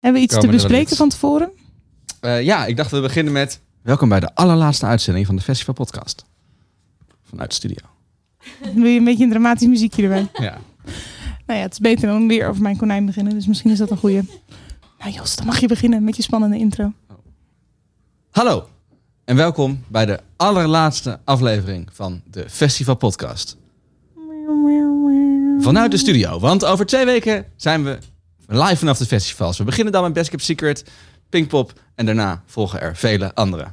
Hebben we iets te bespreken van tevoren? Eh, ja, ik dacht we beginnen met... Welkom bij de allerlaatste uitzending van de Festival Podcast. Vanuit de studio. Wil je een beetje een dramatisch muziekje erbij? Ja. Nou ja, het is beter dan weer over mijn konijn beginnen. Dus misschien is dat een goeie. Nou Jos, dan mag je beginnen met je spannende intro. Hallo en welkom bij de allerlaatste aflevering van de Festival Podcast. Vanuit de studio, want over twee weken zijn we live vanaf de festivals. We beginnen dan met Best Kept Secret, Pinkpop en daarna volgen er vele andere.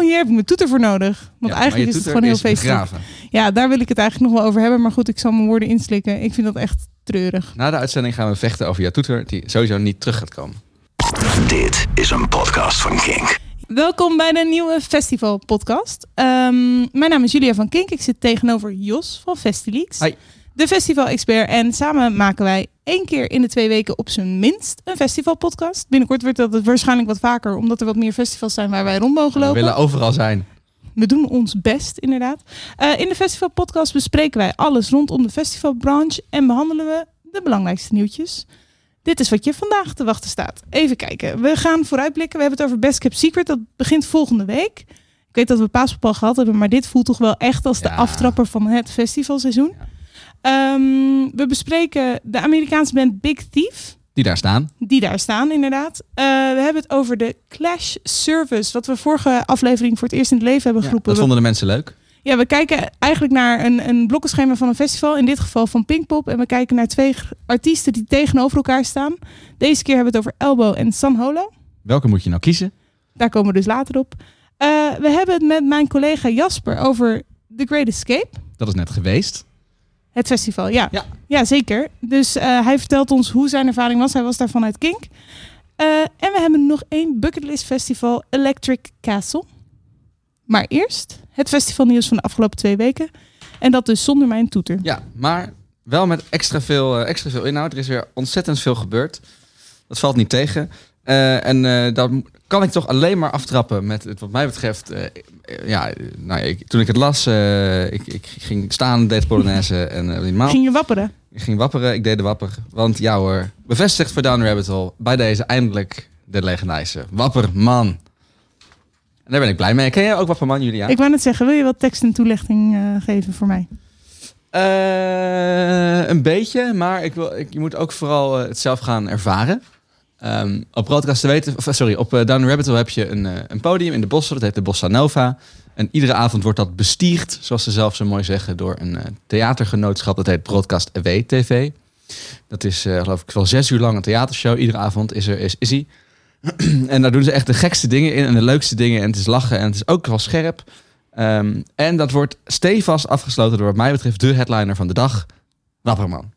Hier heb ik mijn toeter voor nodig. Want Ja, eigenlijk is het gewoon heel feestelijk. Ja, daar wil ik het eigenlijk nog wel over hebben. Maar goed, ik zal mijn woorden inslikken. Ik vind dat echt treurig. Na de uitzending gaan we vechten over jouw toeter, die sowieso niet terug gaat komen. Dit is een podcast van Kink. Welkom bij de nieuwe festival podcast. Ehm, mijn naam is Julia van Kink. Ik zit tegenover Jos van Festileaks. Hi. De festival expert. En samen maken wij één keer in de twee weken op zijn minst een festival podcast. Binnenkort wordt dat waarschijnlijk wat vaker. Omdat er wat meer festivals zijn waar wij rond mogen We lopen. willen overal zijn. We doen ons best, inderdaad. Eh, in de Festival Podcast bespreken wij alles rondom de festivalbranche en behandelen we de belangrijkste nieuwtjes. Dit is wat je vandaag te wachten staat. Even kijken. We gaan vooruitblikken. We hebben het over Best Kept Secret. Dat begint volgende week. Ik weet dat we Paaspop al gehad hebben, maar dit voelt toch wel echt als de Ja. aftrapper van het festivalseizoen. Ehm, we bespreken de Amerikaanse band Big Thief Die daar staan. die daar staan, inderdaad. Eh, we hebben het over de Clash Service, wat we vorige aflevering voor het eerst in het leven hebben Ja, geroepen. dat vonden de mensen leuk. ja, we kijken eigenlijk naar een, een blokkenschema van een festival. In dit geval van Pinkpop. En we kijken naar twee artiesten die tegenover elkaar staan. Deze keer hebben we het over Elbow en San Holo. Welke moet je nou kiezen? Daar komen we dus later op. Eh, we hebben het met mijn collega Jasper over The Great Escape. Dat is net geweest. Het festival, ja. Ja. Ja, zeker. Dus eh, hij vertelt ons hoe zijn ervaring was. Hij was daar vanuit Kink. Eh, en we hebben nog één bucketlist festival, Electric Castle. Maar eerst het festivalnieuws van de afgelopen twee weken. En dat dus zonder mijn toeter. Ja, maar wel met extra veel, eh, extra veel inhoud. Er is weer ontzettend veel gebeurd. Dat valt niet tegen. Eh, en eh dat kan ik toch alleen maar aftrappen met het, wat mij betreft. eh, ja, nou, ik, toen ik het las, ik, ik ging staan, deed Polonaise en uh. Ging je wapperen? Ik ging wapperen, ik deed de wapper. Want ja hoor, bevestigd voor Down Rabbit Hole. Bij deze eindelijk de legendarische Wapperman. En daar ben ik blij mee. Ken jij ook Wapperman, Julia? Ik wou net zeggen, wil je wat tekst en toelichting geven voor mij? Een beetje, maar ik wil, ik, je moet ook vooral het zelf gaan ervaren. Ehm, op Broadcast te weten, of, sorry, op eh, Down Rabbit Hole heb je een, eh, een podium in de bossen, dat heet de Bossa Nova. En iedere avond wordt dat bestierd, zoals ze zelf zo mooi zeggen, door een eh, theatergenootschap, dat heet Broadcast Away TV. Dat is eh, geloof ik wel zes uur lang een theatershow. Iedere avond is er is, is hij. en daar doen ze echt de gekste dingen in en de leukste dingen. En het is lachen en het is ook wel scherp. Ehm, en dat wordt stevast afgesloten door wat mij betreft de headliner van de dag, Wapperman.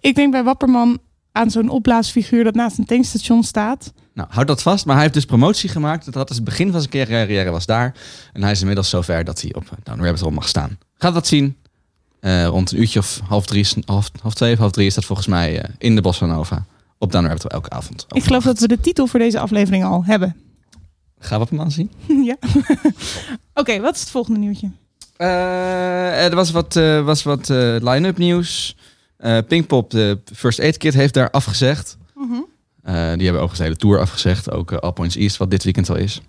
Ik denk bij Wapperman aan zo'n opblaasfiguur dat naast een tankstation staat. Nou, houd dat vast. Maar hij heeft dus promotie gemaakt. Dat had is het begin van zijn carrière was daar. En hij is inmiddels zover dat hij op eh, Down Rabbit Hole mag staan. Gaat dat zien. Eh, rond een uurtje of half drie, half, half twee of half drie is dat volgens mij eh, in de Bossa Nova. Op Down Rabbit Hole elke avond. Ik geloof dat we de titel voor deze aflevering al hebben. Ga Wapperman zien. ja. Oké, wat is het volgende nieuwtje? Eh, er was wat, was wat line-up nieuws. Eh Pinkpop, de First Aid Kit, heeft daar afgezegd. Eh, die hebben ook de hele tour afgezegd. Ook eh, All Points East, wat dit weekend al is.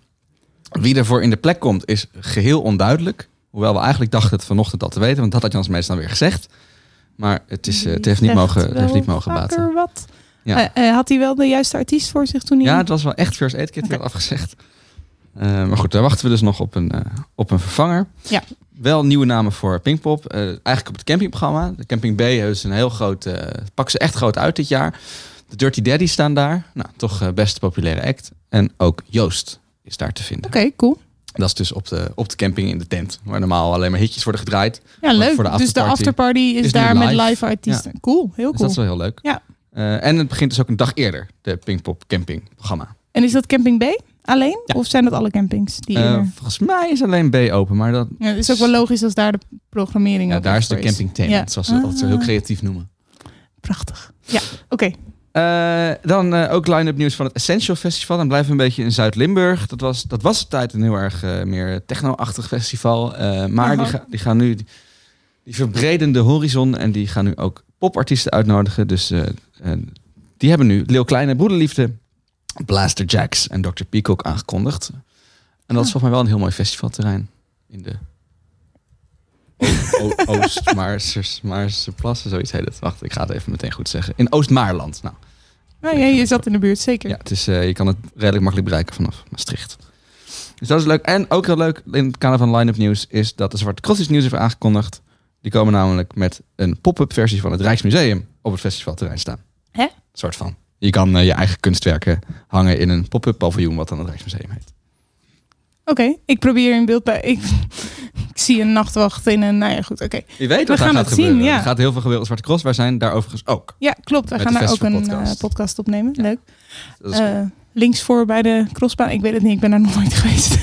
Wie ervoor in de plek komt, is geheel onduidelijk. Hoewel we eigenlijk dachten het vanochtend al te weten. Want dat had Jans meestal weer gezegd. Maar het, is, het heeft niet mogen, het heeft niet mogen baten. Wat. Ja. Had hij wel de juiste artiest voor zich toen hij... Ja, het was wel echt First Aid Kit die Oké. had afgezegd. Maar goed, daar wachten we dus nog op een, op een vervanger. Ja. Wel nieuwe namen voor Pinkpop. Eh eigenlijk op het campingprogramma. De Camping B is een heel groot... eh pakken ze echt groot uit dit jaar. De Dirty Daddy staan daar. Nou, toch eh, best populaire act. En ook Joost is daar te vinden. Oké, cool. Dat is dus op de, op de camping in de tent. Waar normaal alleen maar hitjes worden gedraaid. Ja, leuk. voor de dus de afterparty is, daar met live. artiesten. Cool, heel Dus cool. dat is wel heel leuk. Ja. En het begint dus ook een dag eerder. De Pinkpop camping programma. En is dat Camping B alleen? Ja. Of zijn dat alle campings? Die Eh, eerder- volgens mij is alleen B open. Maar dat, ja, het is ook wel logisch als daar de programmering Ja, daar is de camping tent, zoals ze dat zo heel Ah. creatief noemen. Prachtig. Ja, oké. Eh, dan eh, ook line-up nieuws van het Essential Festival. Dan blijven we een beetje in Zuid-Limburg. Dat was, dat was de tijd een heel erg eh, meer techno-achtig festival. Eh, maar die, ga- die gaan nu... Die, die verbreden de horizon en die gaan nu ook popartiesten uitnodigen. Dus eh, eh, die hebben nu Leeuw Kleine, Broederliefde, Blaster Jacks en Dr. Peacock aangekondigd. En dat is Ah. volgens mij wel een heel mooi festivalterrein in de O- O- Oost-Maarse Maarse Plassen, zoiets heet het. Wacht, ik ga het even meteen goed zeggen. In Oost-Maarland. Nou, Nou ja, je zat in de buurt, zeker. ja, het is, eh, je kan het redelijk makkelijk bereiken vanaf Maastricht. Dus dat is leuk. En ook heel leuk in het kader van line-up nieuws is dat de Zwarte Cross nieuws heeft aangekondigd. Die komen namelijk met een pop-up versie van het Rijksmuseum op het festivalterrein staan. Hè? soort van. Je kan eh, je eigen kunstwerken hangen in een pop-up paviljoen wat dan het Rijksmuseum heet. Oké, ik probeer in beeld bij... Ik, ik zie een nachtwacht in een... Nou ja, goed, oké. Weet We wat gaan gaat het zien, ja. Er gaat heel veel gebeuren op Zwarte Cross. Wij zijn daar overigens ook. Ja, klopt. We gaan de daar ook een festivalpodcast. eh, podcast opnemen. Ja. Leuk. Dat is Eh, links voor bij de crossbaan. Ik weet het niet, ik ben daar nog nooit geweest.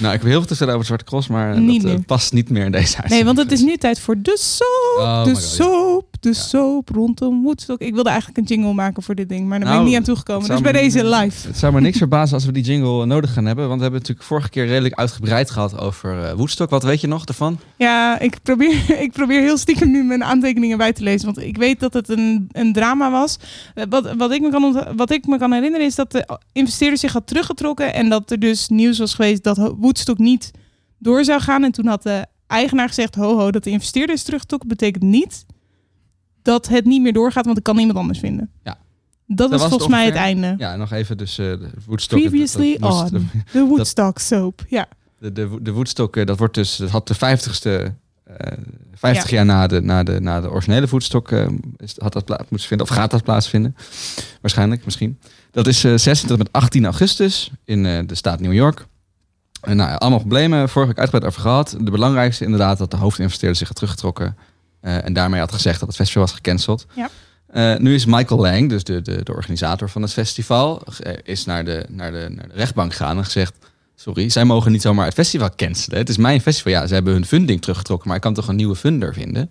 Nou, ik heb heel veel te vertellen over Zwarte Cross, maar Niet dat past niet meer in deze huis. Nee, want het is nu tijd voor de soap. Oh de God, ja. soap. De soap rondom Woodstock. Ik wilde eigenlijk een jingle maken voor dit ding, maar daar ben Nou, ik niet aan toegekomen. Dus bij me- deze live. Het zou me niks verbazen als we die jingle nodig gaan hebben. Want we hebben het natuurlijk vorige keer redelijk uitgebreid gehad over eh Woodstock. Wat weet je nog ervan? Ja, ik probeer, ik probeer heel stiekem nu mijn aantekeningen bij te lezen. Want ik weet dat het een, een drama was. Eh, Wat, wat, ik me kan, wat ik me kan herinneren is dat de investeerder zich had teruggetrokken. En dat er dus nieuws was geweest dat Woodstock niet door zou gaan. En toen had de eigenaar gezegd, ho ho, dat de investeerder is teruggetrokken. Betekent niet dat het niet meer doorgaat, want ik kan niemand anders vinden. Ja. Dat het volgens mij het einde. Ja, nog even dus eh, de Woodstock. Previously dat- dat moest- on the Woodstock soap. Ja. De, de, de Woodstock, eh, dat wordt dus, dat had de 50ste, eh 50 Ja. jaar na de, na de, na de originele Woodstock, eh, is, had dat plaats moeten vinden, of gaat dat plaatsvinden? Waarschijnlijk, misschien. Dat is eh 16 tot en met 18 augustus in eh, de staat New York. En nou, allemaal problemen, vorige week uitgebreid over gehad. De belangrijkste inderdaad dat de hoofdinvesteerder zich had teruggetrokken. Eh, en daarmee had gezegd dat het festival was gecanceld. Ja. Eh, nu is Michael Lang, dus de, de, de organisator van het festival, eh, is naar de, naar, de, naar de rechtbank gegaan en gezegd... Sorry, zij mogen niet zomaar het festival cancelen. Het is mijn festival. Ja, ze hebben hun funding teruggetrokken, maar ik kan toch een nieuwe funder vinden.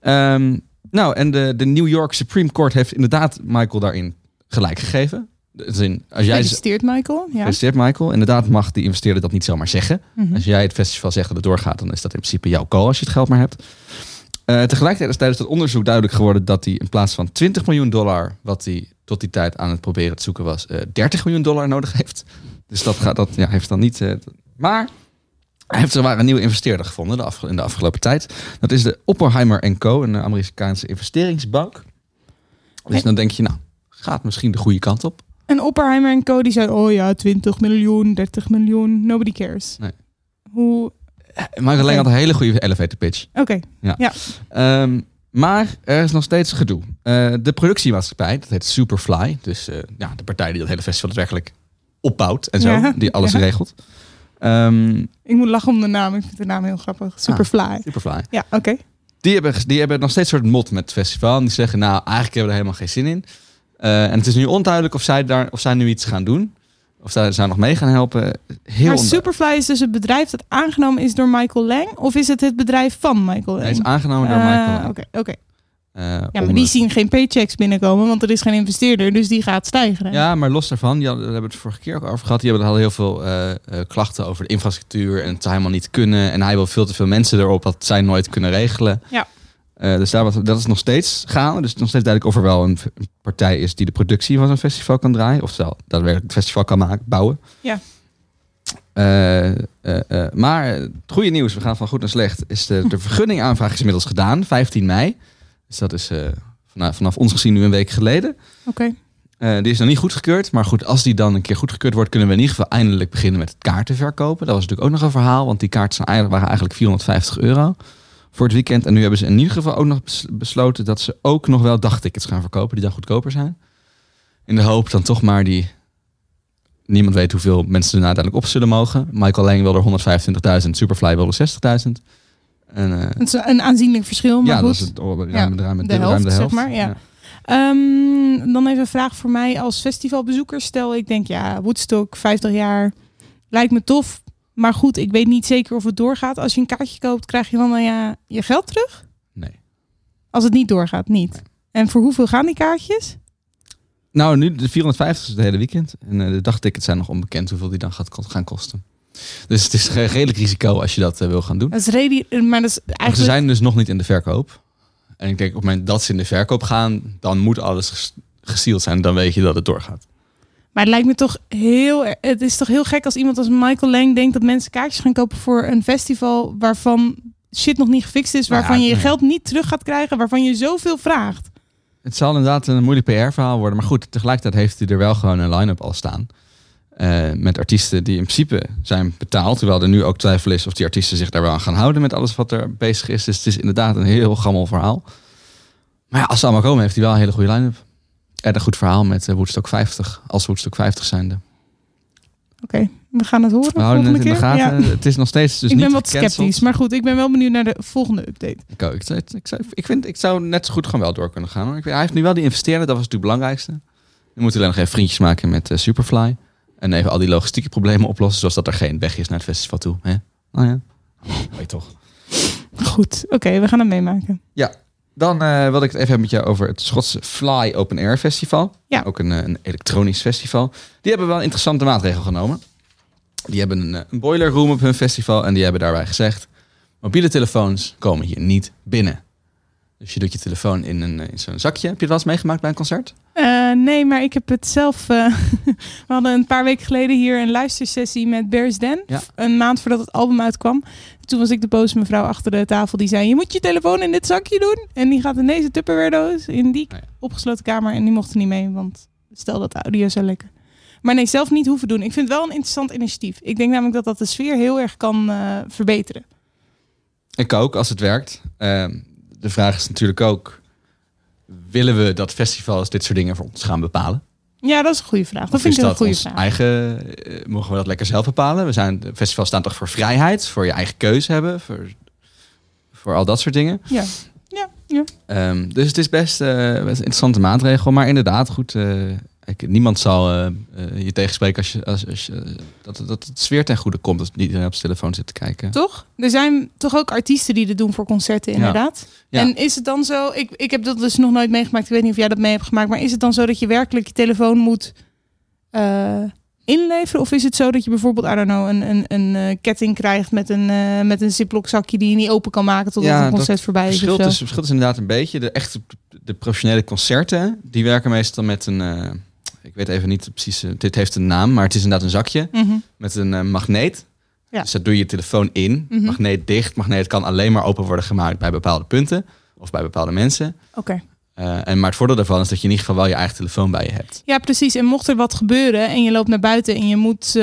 Ehm, nou, en de, de New York Supreme Court heeft inderdaad Michael daarin gelijk gegeven. Dus in, als jij Gefeliciteerd, Michael. Ja. Gefeliciteerd, Michael. Inderdaad mag die investeerder dat niet zomaar zeggen. Mhm. Als jij het festival zegt dat het doorgaat, dan is dat in principe jouw call als je het geld maar hebt. Eh, tegelijkertijd is tijdens dat onderzoek duidelijk geworden dat hij in plaats van 20 miljoen dollar, wat hij tot die tijd aan het proberen te zoeken was, eh 30 miljoen dollar nodig heeft. Dus dat, gaat, dat ja, heeft dan niet. eh, maar hij heeft zowaar een nieuwe investeerder gevonden de afge- in de afgelopen tijd. Dat is de Oppenheimer Co., een Amerikaanse investeringsbank. Dus dan denk je, nou, gaat misschien de goede kant op. En Oppenheimer en Co. die zei, oh ja, 20 miljoen, 30 miljoen, nobody cares. Nee. Hoe, Michael Lang had een hele goede elevator pitch. oké, Ehm, maar er is nog steeds gedoe. Eh, de productiemaatschappij, dat heet Superfly. Dus eh, ja, de partij die dat hele festival daadwerkelijk opbouwt en zo. Ja, die alles ja. regelt. Ehm, ik moet lachen om de naam, ik vind de naam heel grappig. Superfly. Superfly. Ja, oké. Die hebben, die hebben nog steeds een soort mot met het festival. En die zeggen, nou, eigenlijk hebben we er helemaal geen zin in. Eh, en het is nu onduidelijk of zij, daar, of zij nu iets gaan doen. Of zij, zij nog mee gaan helpen. Heel Maar. Superfly is dus het bedrijf dat aangenomen is door Michael Lang? Of is het het bedrijf van Michael Lang? Hij is aangenomen door Ah, Michael Lang. Oké, oké. Eh, Ja, maar die zien geen paychecks binnenkomen, want er is geen investeerder, dus die gaat stijgen. Ja, maar los daarvan, die hadden, daar hebben we het vorige keer ook over gehad. Die hebben hadden heel veel eh, klachten over de infrastructuur en het helemaal niet kunnen. En hij wil veel te veel mensen erop dat zij nooit kunnen regelen. Ja. Eh, dus daar was, dat is nog steeds gaande. Dus het is nog steeds duidelijk of er wel een, een partij is die de productie van zo'n festival kan draaien. Of zelf daadwerkelijk het festival kan maken, bouwen. Ja. Eh, eh, maar het goede nieuws, we gaan van goed naar slecht, is de, de vergunningaanvraag is inmiddels gedaan, 15 mei. Dus dat is vanaf, vanaf ons gezien nu een week geleden. Oké. Die is nog niet goedgekeurd. Maar goed, als die dan een keer goedgekeurd wordt, kunnen we in ieder geval eindelijk beginnen met het kaarten verkopen. Dat was natuurlijk ook nog een verhaal, want die kaarten zijn eigenlijk, waren eigenlijk 450 euro voor het weekend. En nu hebben ze in ieder geval ook nog bes- besloten dat ze ook nog wel dagtickets gaan verkopen, die dan goedkoper zijn. In de hoop dan toch maar die. Niemand weet hoeveel mensen er uiteindelijk op zullen mogen. Michael Lang wil er 125.000, Superfly wil er 60.000. En, eh, Het is een aanzienlijk verschil, maar ja, goed. dat is het oh, ruim, Ja, ruim, de ruim helft, de zeg helft. maar, ja. Ehm, dan even een vraag voor mij als festivalbezoeker. Stel, ik denk, ja, Woodstock, 50 jaar, lijkt me tof. Maar goed, ik weet niet zeker of het doorgaat. Als je een kaartje koopt, krijg je dan eh, ja, je geld terug? Nee. Als het niet doorgaat, niet. En voor hoeveel gaan die kaartjes? Nou, nu de 450 is het hele weekend. En eh, de dagtickets zijn nog onbekend hoeveel die dan gaat, gaan kosten. Dus het is redelijk risico als je dat eh, wil gaan doen. Dat is redi maar dat is eigenlijk... ze zijn dus nog niet in de verkoop. En ik denk op het moment dat ze in de verkoop gaan, dan moet alles ges- gesield zijn, dan weet je dat het doorgaat. Maar het lijkt me toch heel... Het is toch heel gek als iemand als Michael Lang denkt dat mensen kaartjes gaan kopen voor een festival waarvan shit nog niet gefixt is, Nou ja, waarvan je je nee. geld niet terug gaat krijgen, waarvan je zoveel vraagt. Het zal inderdaad een moeilijk PR-verhaal worden. Maar goed, tegelijkertijd heeft hij er wel gewoon een line-up al staan. Eh, met artiesten die in principe zijn betaald. Terwijl er nu ook twijfel is of die artiesten zich daar wel aan gaan houden met alles wat er bezig is. Dus het is inderdaad een heel gammel verhaal. Maar ja, als ze allemaal komen, heeft hij wel een hele goede line-up. En een goed verhaal met eh, Woodstock 50. Als Woodstock 50 zijnde. Oké, we gaan het horen We houden het in de keer. gaten. Ja. Het is nog steeds dus ik ben niet wat gecanceld. sceptisch, maar goed, ik ben wel benieuwd naar de volgende update. Ik, ook. ik, zou- ik, zou- ik, vind, ik zou net zo goed gewoon wel door kunnen gaan. Hoor. Ik hij heeft nu wel die investeerder, dat was natuurlijk het belangrijkste. We moeten alleen nog even vriendjes maken met eh, Superfly. En even al die logistieke problemen oplossen, zoals dat er geen weg is naar het festival toe. Hè? Oh ja, weet toch. Goed, oké, we gaan het meemaken. Dan eh wilde ik het even hebben met jou over het Schotse Fly Open Air Festival. Ja. Ook een, eh, een elektronisch festival. Die hebben wel een interessante maatregel genomen. Die hebben een, eh, een boiler room op hun festival en die hebben daarbij gezegd... mobiele telefoons komen hier niet binnen. Dus je doet je telefoon in, een, eh, in zo'n zakje. Heb je het wel eens meegemaakt bij een concert? Eh, nee, maar ik heb het zelf. eh, we hadden een paar weken geleden hier een luistersessie met Bears Den. Ja. Een maand voordat het album uitkwam. Toen was ik de boze mevrouw achter de tafel die zei: Je moet je telefoon in dit zakje doen. En die gaat in deze Tupperware doos in die ja. opgesloten kamer. En die mocht er niet mee, want stel dat de audio zou lekken. Maar nee, zelf niet hoeven doen. Ik vind het wel een interessant initiatief. Ik denk namelijk dat dat de sfeer heel erg kan verbeteren. Ik ook, als het werkt. Ehm, de vraag is natuurlijk ook... willen we dat festivals dit soort dingen voor ons gaan bepalen? Ja, dat is een goede vraag. Dat Of vind ik een goede vraag. eigen... eh, mogen we dat lekker zelf bepalen? We zijn, festivals staan toch voor vrijheid? Voor je eigen keuze hebben? Voor, voor al dat soort dingen. Ja, ja, ja. Ehm, dus het is best, eh, best een interessante maatregel. Maar inderdaad, goed... eh, niemand zal eh, eh, je tegenspreken als, je, als, als dat, dat het sfeer ten goede komt... als iedereen op zijn telefoon zit te kijken. Toch? Er zijn toch ook artiesten die dit doen voor concerten, inderdaad. Ja. En is het dan zo, ik, ik heb dat dus nog nooit meegemaakt, ik weet niet of jij dat mee hebt gemaakt, maar is het dan zo dat je werkelijk je telefoon moet eh, inleveren? Of is het zo dat je bijvoorbeeld, I don't know, een, een, een ketting krijgt met een, eh, met een ziplock zakje die je niet open kan maken totdat Ja, het concert voorbij is? verschilt of zo? is, verschilt is inderdaad een beetje. De echte de professionele concerten, die werken meestal met een... ik weet even niet precies, eh, dit heeft een naam, maar het is inderdaad een zakje Mhm. met een eh, magneet. Ja. Dus dat doe je je telefoon in, Mhm. magneet dicht. Magneet kan alleen maar open worden gemaakt bij bepaalde punten of bij bepaalde mensen. Oké. Eh, en maar het voordeel daarvan is dat je in ieder geval wel je eigen telefoon bij je hebt. Ja, precies. En mocht er wat gebeuren en je loopt naar buiten en je moet,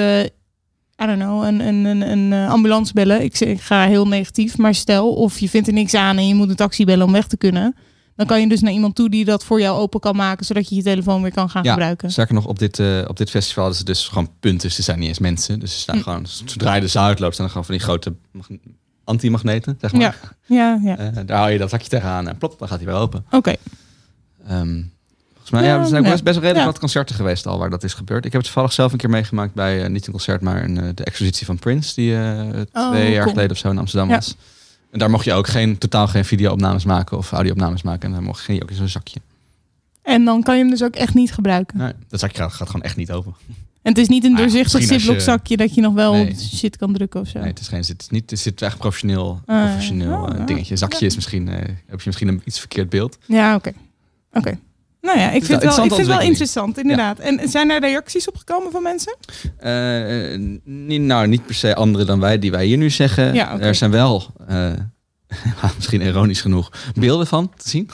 I don't know, een, een, een, een ambulance bellen. Ik, ik ga heel negatief, maar stel, of je vindt er niks aan en je moet een taxi bellen om weg te kunnen. Dan kan je dus naar iemand toe die dat voor jou open kan maken, zodat je je telefoon weer kan gaan Ja, gebruiken. Sterker nog, op dit, eh, op dit festival is het dus gewoon punten. Ze zijn niet eens mensen. Dus ze staan Hm. gewoon, zodra je de zaal uitloopt, staan er gewoon van die grote mag- antimagneten, zeg maar. Ja, ja, ja. Eh, daar hou je dat zakje tegenaan en plop, dan gaat hij weer open. Oké. Ehm, volgens mij, ja, Ja, er zijn best, best wel redelijk wat concerten geweest al waar dat is gebeurd. Ik heb het toevallig zelf een keer meegemaakt bij, eh, niet een concert, maar een, de expositie van Prince, die Oh, twee jaar cool. geleden of zo in Amsterdam was. En daar mocht je ook geen, totaal geen video-opnames maken of audio-opnames maken. En dan mocht, je ook in zo'n zakje. En dan kan je hem dus ook echt niet gebruiken. Nee, dat zakje gaat, gaat gewoon echt niet open. En het is niet een Ah ja, doorzichtig ziplock zakje dat je nog wel Nee. shit kan drukken of zo. Nee, het is geen, het is niet, het zit echt professioneel, Ah, professioneel Oh, eh, dingetje. Zakje Ja. is misschien, eh, heb je misschien een iets verkeerd beeld. Ja, oké. Oké. Nou ja, ik vind, het wel, ik vind wel interessant, inderdaad. En zijn er reacties op gekomen van mensen? Eh, eh, niet, nou, niet per se andere dan wij die wij hier nu zeggen. Ja. Er zijn wel, eh, misschien ironisch genoeg, beelden van te zien.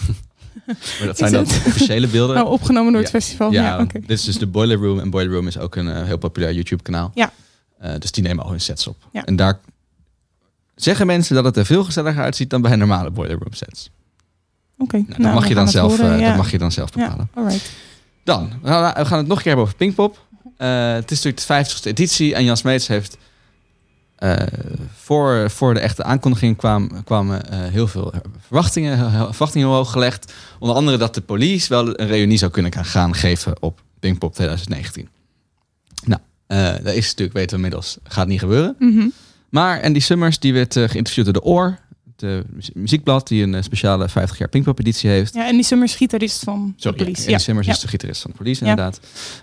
maar dat zijn dan officiële beelden. Nou, opgenomen door het Ja. festival. ja, oké. dit is dus de Boiler Room. En Boiler Room is ook een eh, heel populair YouTube kanaal. Ja. Dus die nemen al hun sets op. Ja. En daar zeggen mensen dat het er veel gezelliger uitziet dan bij normale Boiler Room sets. Oké. Nou, dat, Nou, mag we je dan zelf, horen, eh, ja. dat mag je dan zelf bepalen. Ja, alright. Dan, we gaan, we gaan het nog een keer hebben over Pinkpop. Eh, het is natuurlijk de 50ste editie en Jan Smeets heeft eh, voor, voor de echte aankondiging kwam, kwamen eh, heel veel verwachtingen, verwachtingen hoog gelegd. Onder andere dat de police wel een reunie zou kunnen gaan- geven op Pinkpop 2019. Nou, eh, dat is natuurlijk, weten we inmiddels, gaat niet gebeuren. Mhm. Maar Andy Summers, die werd eh, geïnterviewd door de Oor, muzie- muziekblad, die een eh, speciale 50 jaar Pinkpop editie heeft. Ja, en die Summers gitarist van Sorry, de politie. Andy Summers ja. is de gitarist van de police, Ja. inderdaad.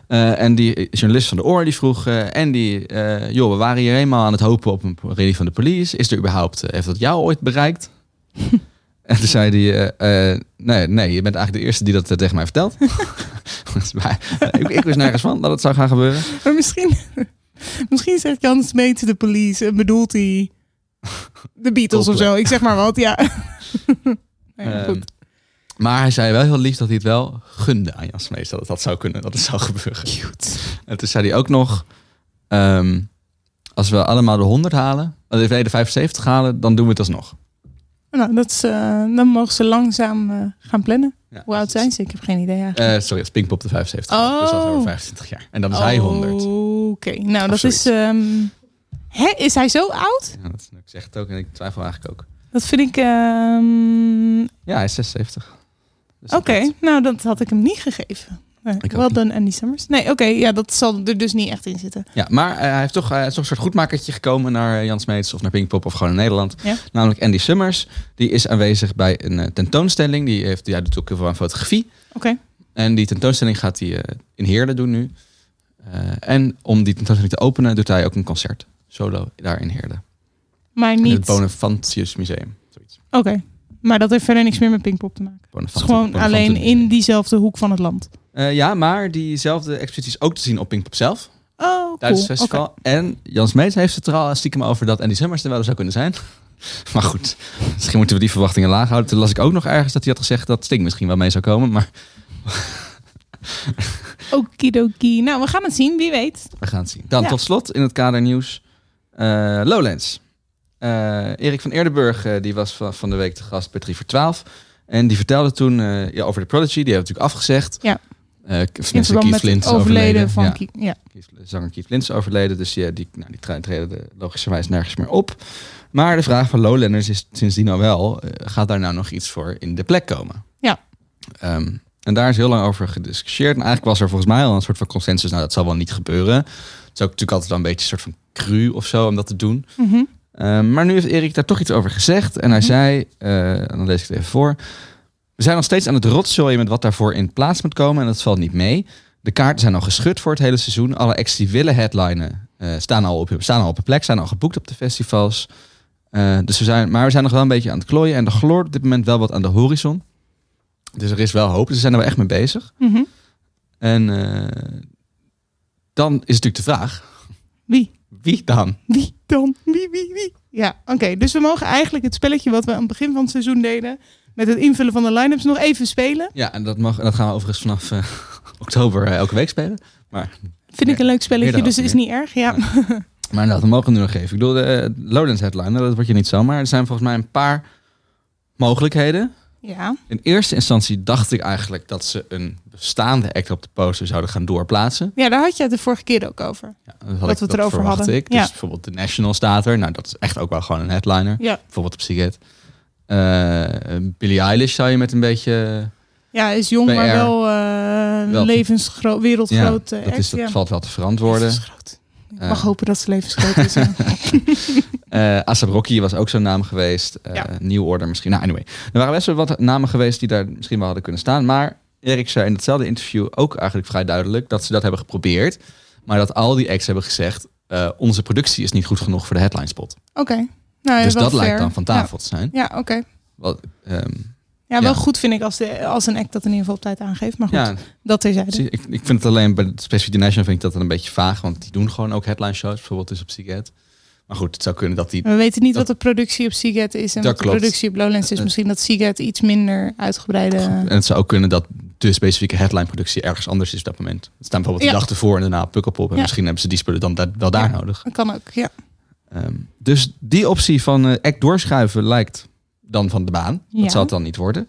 Eh, en die journalist van de Oor die vroeg... eh Andy, eh, joh, we waren hier eenmaal aan het hopen op een reunie van de police. Is er überhaupt... eh, heeft dat jou ooit bereikt? En toen zei hij, eh, eh, nee, nee, je bent eigenlijk de eerste die dat eh, tegen mij vertelt. Eh, ik, ik wist nergens van dat het zou gaan gebeuren. Maar misschien, misschien zegt Jan Smeet de police en bedoelt hij de Beatles of zo. Ik zeg maar wat, ja. Ja, Ehm, maar hij zei wel heel lief dat hij het wel gunde aan Jan Smeets. Dat het dat zou kunnen, dat het zou gebeuren. Cute. En toen zei hij ook nog, ehm, als we allemaal de 100 halen, uh, nee, de 75 halen, dan doen we het alsnog. Nou, dat is, eh, dan mogen ze langzaam eh, gaan plannen. Ja. Hoe oud zijn ze? Ik heb geen idee eigenlijk. Eh, sorry, het is Pinkpop de 75. Oh. Dus dat is over 25 jaar. En dan is hij 100. Oké, nou Of dat is... zoiets. Hè, is hij zo oud? Ja, dat, ik zeg het ook en ik twijfel eigenlijk ook. Dat vind ik... ehm, Ja, hij is 76. Dus Oké, nou dat had ik hem niet gegeven. Wel dan Andy Summers. Nee, oké, ja, dat zal er dus niet echt in zitten. Ja, maar eh, hij heeft toch, is toch een soort goedmakertje gekomen naar eh, Jan Smeets of naar Pinkpop of gewoon in Nederland. Ja. Namelijk Andy Summers. Die is aanwezig bij een eh, tentoonstelling. Die heeft, ja, doet ook heel veel aan fotografie. Oké, En die tentoonstelling gaat hij in Heerlen doen nu. En om die tentoonstelling te openen doet hij ook een concert. Solo daar in Heerlen. maar In het niet... Oké, Bonafantius Museum. Zoiets. maar dat heeft verder niks meer met Pinkpop te maken. Het is Bonafanti- gewoon Bonafantius alleen Museum. in diezelfde hoek van het land. Eh, ja, maar diezelfde expositie is ook te zien op Pinkpop zelf. Oh, Duits cool. festival. Oké. En Jan Smeets heeft het er al stiekem over dat Andy Summers er wel eens zou kunnen zijn. Maar goed, misschien moeten we die verwachtingen laag houden. Toen las ik ook nog ergens dat hij had gezegd dat Sting misschien wel mee zou komen. Maar Okidoki. Nou, we gaan het zien, wie weet. we gaan het zien. Dan Ja. tot slot in het kader nieuws. Eh, Lowlands. Eh, Erik van Eerdenburg eh, die was van, van de week te gast bij 3 voor 12. En die vertelde toen ja, over de Prodigy. Die heeft natuurlijk afgezegd. Ja. Eh, In verband met Flint overleden van... Ja. Ja. Zanger Keith Flint is overleden, dus die, die, nou, die tre- treden er logischerwijs nergens meer op. Maar de vraag van Lowlanders is sindsdien al wel, gaat daar nou nog iets voor in de plek komen? Ja. Ehm, en daar is heel lang over gediscussieerd. En eigenlijk was er volgens mij al een soort van consensus, nou dat zal wel niet gebeuren. Het is ook natuurlijk altijd wel een beetje een soort van cru of zo om dat te doen. Mhm. Ehm, maar nu heeft Erik daar toch iets over gezegd. En hij Mhm. zei, eh, en dan lees ik het even voor. We zijn nog steeds aan het rotzooien met wat daarvoor in plaats moet komen. En dat valt niet mee. De kaarten zijn al geschud voor het hele seizoen. Alle acts die willen headlinen eh, staan, al op, staan al op een plek. Zijn al geboekt op de festivals. Eh, dus we zijn, maar we zijn nog wel een beetje aan het klooien. En er gloort op dit moment wel wat aan de horizon. Dus er is wel hoop. Dus we zijn er wel echt mee bezig. Mhm. En dan is natuurlijk de vraag. Wie? Wie dan? Wie dan? Wie, wie, wie? Ja, oké. Dus we mogen eigenlijk het spelletje wat we aan het begin van het seizoen deden... met het invullen van de line-ups nog even spelen. Ja, en dat, mag, dat gaan we overigens vanaf eh, oktober eh, elke week spelen. Maar Vind ik een leuk spelletje, dus het is niet erg. Ja. Maar dat mogen we nu nog geven. Ik bedoel, de eh, Lowlands headliner, dat wordt je niet zomaar. Er zijn volgens mij een paar mogelijkheden. Ja. In eerste instantie dacht ik eigenlijk dat ze een bestaande act op de poster zouden gaan doorplaatsen. Ja, daar had je het de vorige keer ook over. Ja, dat, had Dat ik, we het erover hadden. Ik. Dus Ja. bijvoorbeeld de National staat er. Nou, dat is echt ook wel gewoon een headliner. Ja, Bijvoorbeeld op Siget. Eh Billie Eilish zou je met een beetje... ja is jong, maar wel, eh Wel- levensgroot, Ja, wereldgroot. eh, dat, is, dat ja. valt wel te verantwoorden. Levensgroot. Ik Eh. mag hopen dat ze levensgroot is. ja. Eh Asap Rocky was ook zo'n naam geweest. Eh Ja. New Order misschien. Nou, anyway. Er waren best wel wat namen geweest die daar misschien wel hadden kunnen staan. Maar Erik zei in hetzelfde interview ook eigenlijk vrij duidelijk dat ze dat hebben geprobeerd. Maar dat al die acts hebben gezegd, eh, onze productie is niet goed genoeg voor de headline spot. Oké. Nou, ja, dus dat lijkt dan van tafel te zijn. Ja, ja oké. Wat, ehm, Ja, wel Ja. goed vind ik als, de, als een act dat in ieder geval op tijd aangeeft. Maar goed, ja, dat terzijde. zie- ik, ik vind het alleen bij de Specific National vind ik dat dan een beetje vaag. Want die doen gewoon ook headline shows, bijvoorbeeld dus op Seagate. Maar goed, het zou kunnen dat die... We weten niet Dat- wat de productie op Seagate is en wat de klopt. productie op Lowlands is. Eh, Misschien dat Seagate iets minder uitgebreide... En het zou ook kunnen dat de specifieke headline productie ergens anders is op dat moment. Het staan bijvoorbeeld Ja. de dag ervoor en daarna op Pukkelpop. En Ja. misschien hebben ze die spullen dan da- wel daar nodig. Dat kan ook, ja. Ehm, dus die optie van eh act doorschuiven lijkt dan van de baan. Ja. Dat zal het dan niet worden.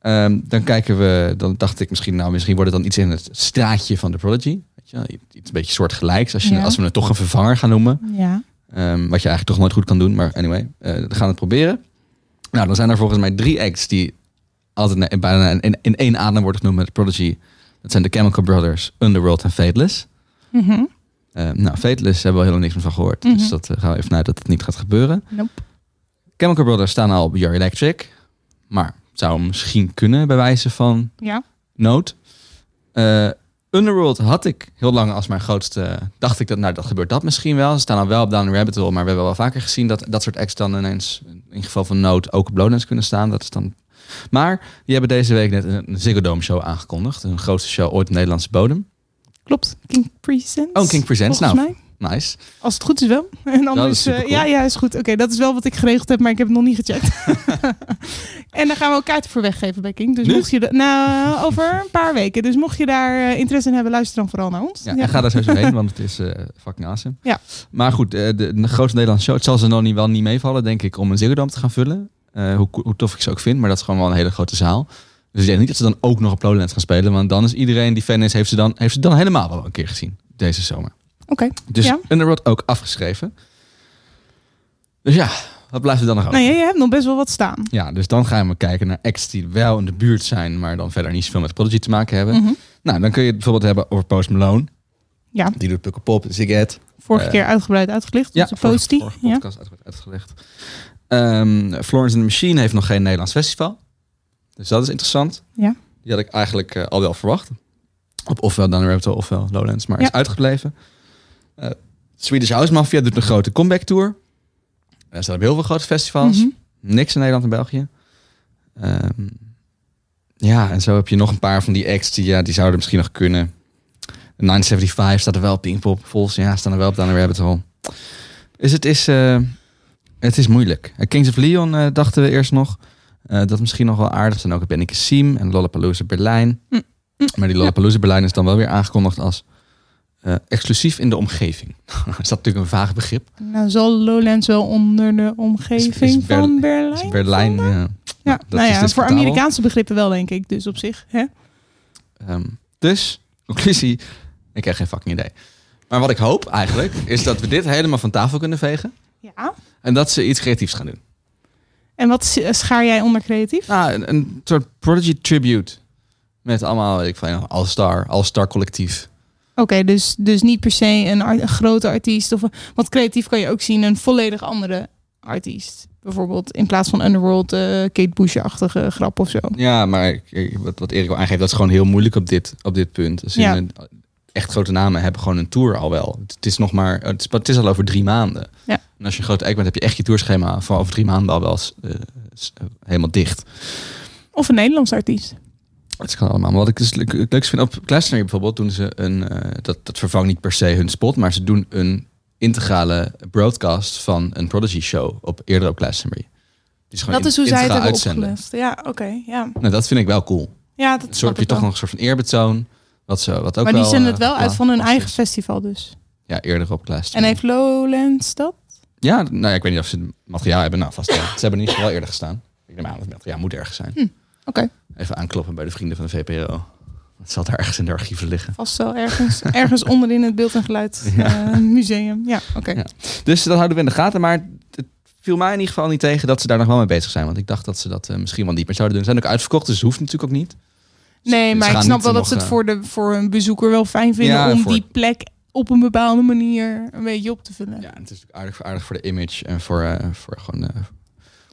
Ehm, dan kijken we, dan dacht ik misschien, nou misschien wordt het dan iets in het straatje van de Prodigy. Weet je, iets een beetje soortgelijks. Als, je, Ja. als we het toch een vervanger gaan noemen. Ja. Ehm, wat je eigenlijk toch nooit goed kan doen. Maar anyway, eh, we gaan het proberen. Nou, dan zijn er volgens mij drie acts die altijd bijna in, in, in één adem worden genoemd met Prodigy. Dat zijn de Chemical Brothers, Underworld en Fateless. Mhm. Eh, nou, Fateless hebben we al heel lang niks meer van gehoord. Mhm. Dus dat eh, gaan we even vanuit dat het niet gaat gebeuren. Nope. Chemical Brothers staan al op Your Electric. Maar zou misschien kunnen bij wijze van Ja. nood. Eh, Underworld had ik heel lang als mijn grootste... Dacht ik dat, nou, dat gebeurt dat misschien wel. Ze staan dan wel op Down Rabbit Hole. Maar we hebben wel vaker gezien dat dat soort acts dan ineens... in geval van nood ook op Lowlands kunnen staan. Dat is dan... Maar die hebben deze week net een, Ziggo Dome show aangekondigd. Een grootste show ooit op Nederlandse bodem. Klopt. King Presents. Oh, King Presents. Nou, mij. Nice. Als het goed is wel. En anders, supercool. eh, ja, ja, is goed. Oké, dat is wel wat ik geregeld heb, maar ik heb het nog niet gecheckt. en daar gaan we ook kaarten voor weggeven bij King. Dus Nu? mocht je, de, nou, over een paar weken. Dus mocht je daar eh, interesse in hebben, luister dan vooral naar ons. Ja, en ga daar sowieso heen, want het is eh fucking awesome. Ja. Maar goed, eh, de, de grootste Nederlandse show. Het zal ze nog niet, wel niet meevallen, denk ik, om een Ziggo te gaan vullen. Eh, hoe, hoe tof ik ze ook vind, maar dat is gewoon wel een hele grote zaal. Dus ik denk niet dat ze dan ook nog op Lowlands gaan spelen. Want dan is iedereen die fan is, heeft ze dan, heeft ze dan helemaal wel een keer gezien. Deze zomer. Oké. Dus Ja. Underworld ook afgeschreven. Dus ja, wat blijft er dan nog over? Nou, je, hebt nog best wel wat staan. Ja, dus dan gaan we kijken naar acts die wel in de buurt zijn, maar dan verder niet zoveel met Prodigy te maken hebben. Mhm. Nou, dan kun je het bijvoorbeeld hebben over Post Malone. Ja, Die doet Pukkelpop, Zigget. vorige Eh, keer uitgebreid uitgelicht. Ja, onze vorige, vorige Ja. podcast uitgebreid uitgelegd. Ehm, Florence and the Machine heeft nog geen Nederlands festival. Dus dat is interessant. Ja. Die had ik eigenlijk eh, al wel verwacht. Op ofwel Dan Hole ofwel Lowlands, maar Ja. is uitgebleven. Eh, Swedish House Mafia doet een grote comeback tour. Er staan op heel veel grote festivals. Mhm. Niks in Nederland en België. Ehm, ja, en zo heb je nog een paar van die acts die, ja, die zouden misschien nog kunnen. De 975 staat er wel op Pinkpop. Vols, ja, staan er wel op Down the Rabbit Hole. Dus het is, eh, het is moeilijk. Eh, Kings of Leon dachten we eerst nog. eh, dat misschien nog wel aardig zijn. Ook Benneke Siem en Lollapalooza Berlijn. Mm, Maar die Lollapalooza Berlijn is dan wel weer aangekondigd als eh, exclusief in de omgeving. is dat natuurlijk een vaag begrip. Nou zal Lowlands wel onder de omgeving Is- is Berl- van Berlijn. Is Berlijn, ja. Ja, dat nou is ja, voor discutabel. Amerikaanse begrippen wel, denk ik. Dus op zich. Hè? Ehm, dus, conclusie, ik heb geen fucking idee. Maar wat ik hoop eigenlijk, is dat we dit helemaal van tafel kunnen vegen. Ja. En dat ze iets creatiefs gaan doen. En wat schaar jij onder creatief? Nou, een, een soort Prodigy tribute. Met allemaal, weet ik van, All-Star, All-Star collectief. Oké, dus, dus niet per se een, art- een grote artiest. Of, want creatief kan je ook zien een volledig andere artiest. Bijvoorbeeld in plaats van Underworld, eh, Kate Bush-achtige grap of zo. Ja, maar wat, wat Erik al aangeeft, dat is gewoon heel moeilijk op dit, op dit punt. Dus Ja. echt grote namen hebben gewoon een tour al wel. Het, is nog maar, het is, het is al over drie maanden. Ja. En als je een grote act bent, heb je echt je tourschema van over drie maanden al wel eh, helemaal dicht. Of een Nederlands artiest. Het kan allemaal. Maar wat ik dus vind op Glastonbury bijvoorbeeld, doen ze een, eh, dat, dat vervangt niet per se hun spot, maar ze doen een integrale broadcast van een Prodigy show op eerder op Glastonbury. Dat is hoe zij het hebben uitzenden. opgelest. Ja, oké. ja. Nou, dat vind ik wel cool. ja, dat heb je toch wel. nog een soort van eerbetoon. Wat, zo, wat ook Maar die wel, zenden eh, het wel uit van hun eigen festival dus. Ja, eerder op En Glastonbury. heeft Lowlands dat? Ja, nou ja, ik weet niet of ze het materiaal hebben. Nou, vast wel. Ze hebben in ieder geval wel eerder gestaan. Ik neem aan dat het materiaal moet ergens zijn. Hm, oké. Even aankloppen bij de vrienden van de VPRO. Het zal daar ergens in de archieven liggen. Vast wel ergens, ergens onderin het beeld en geluid Ja. eh, museum. Ja, oké. Ja. Dus dat houden we in de gaten. Maar het viel mij in ieder geval niet tegen dat ze daar nog wel mee bezig zijn. Want ik dacht dat ze dat eh, misschien wel niet meer zouden doen. Ze zijn ook uitverkocht, dus het hoeft natuurlijk ook niet. Nee, maar ik snap wel dat ze het eh, voor, de, voor een bezoeker wel fijn vinden Ja, om voor- die plek op een bepaalde manier een beetje op te vullen. Ja, het is natuurlijk aardig, aardig voor de image en voor, eh, voor, gewoon, eh,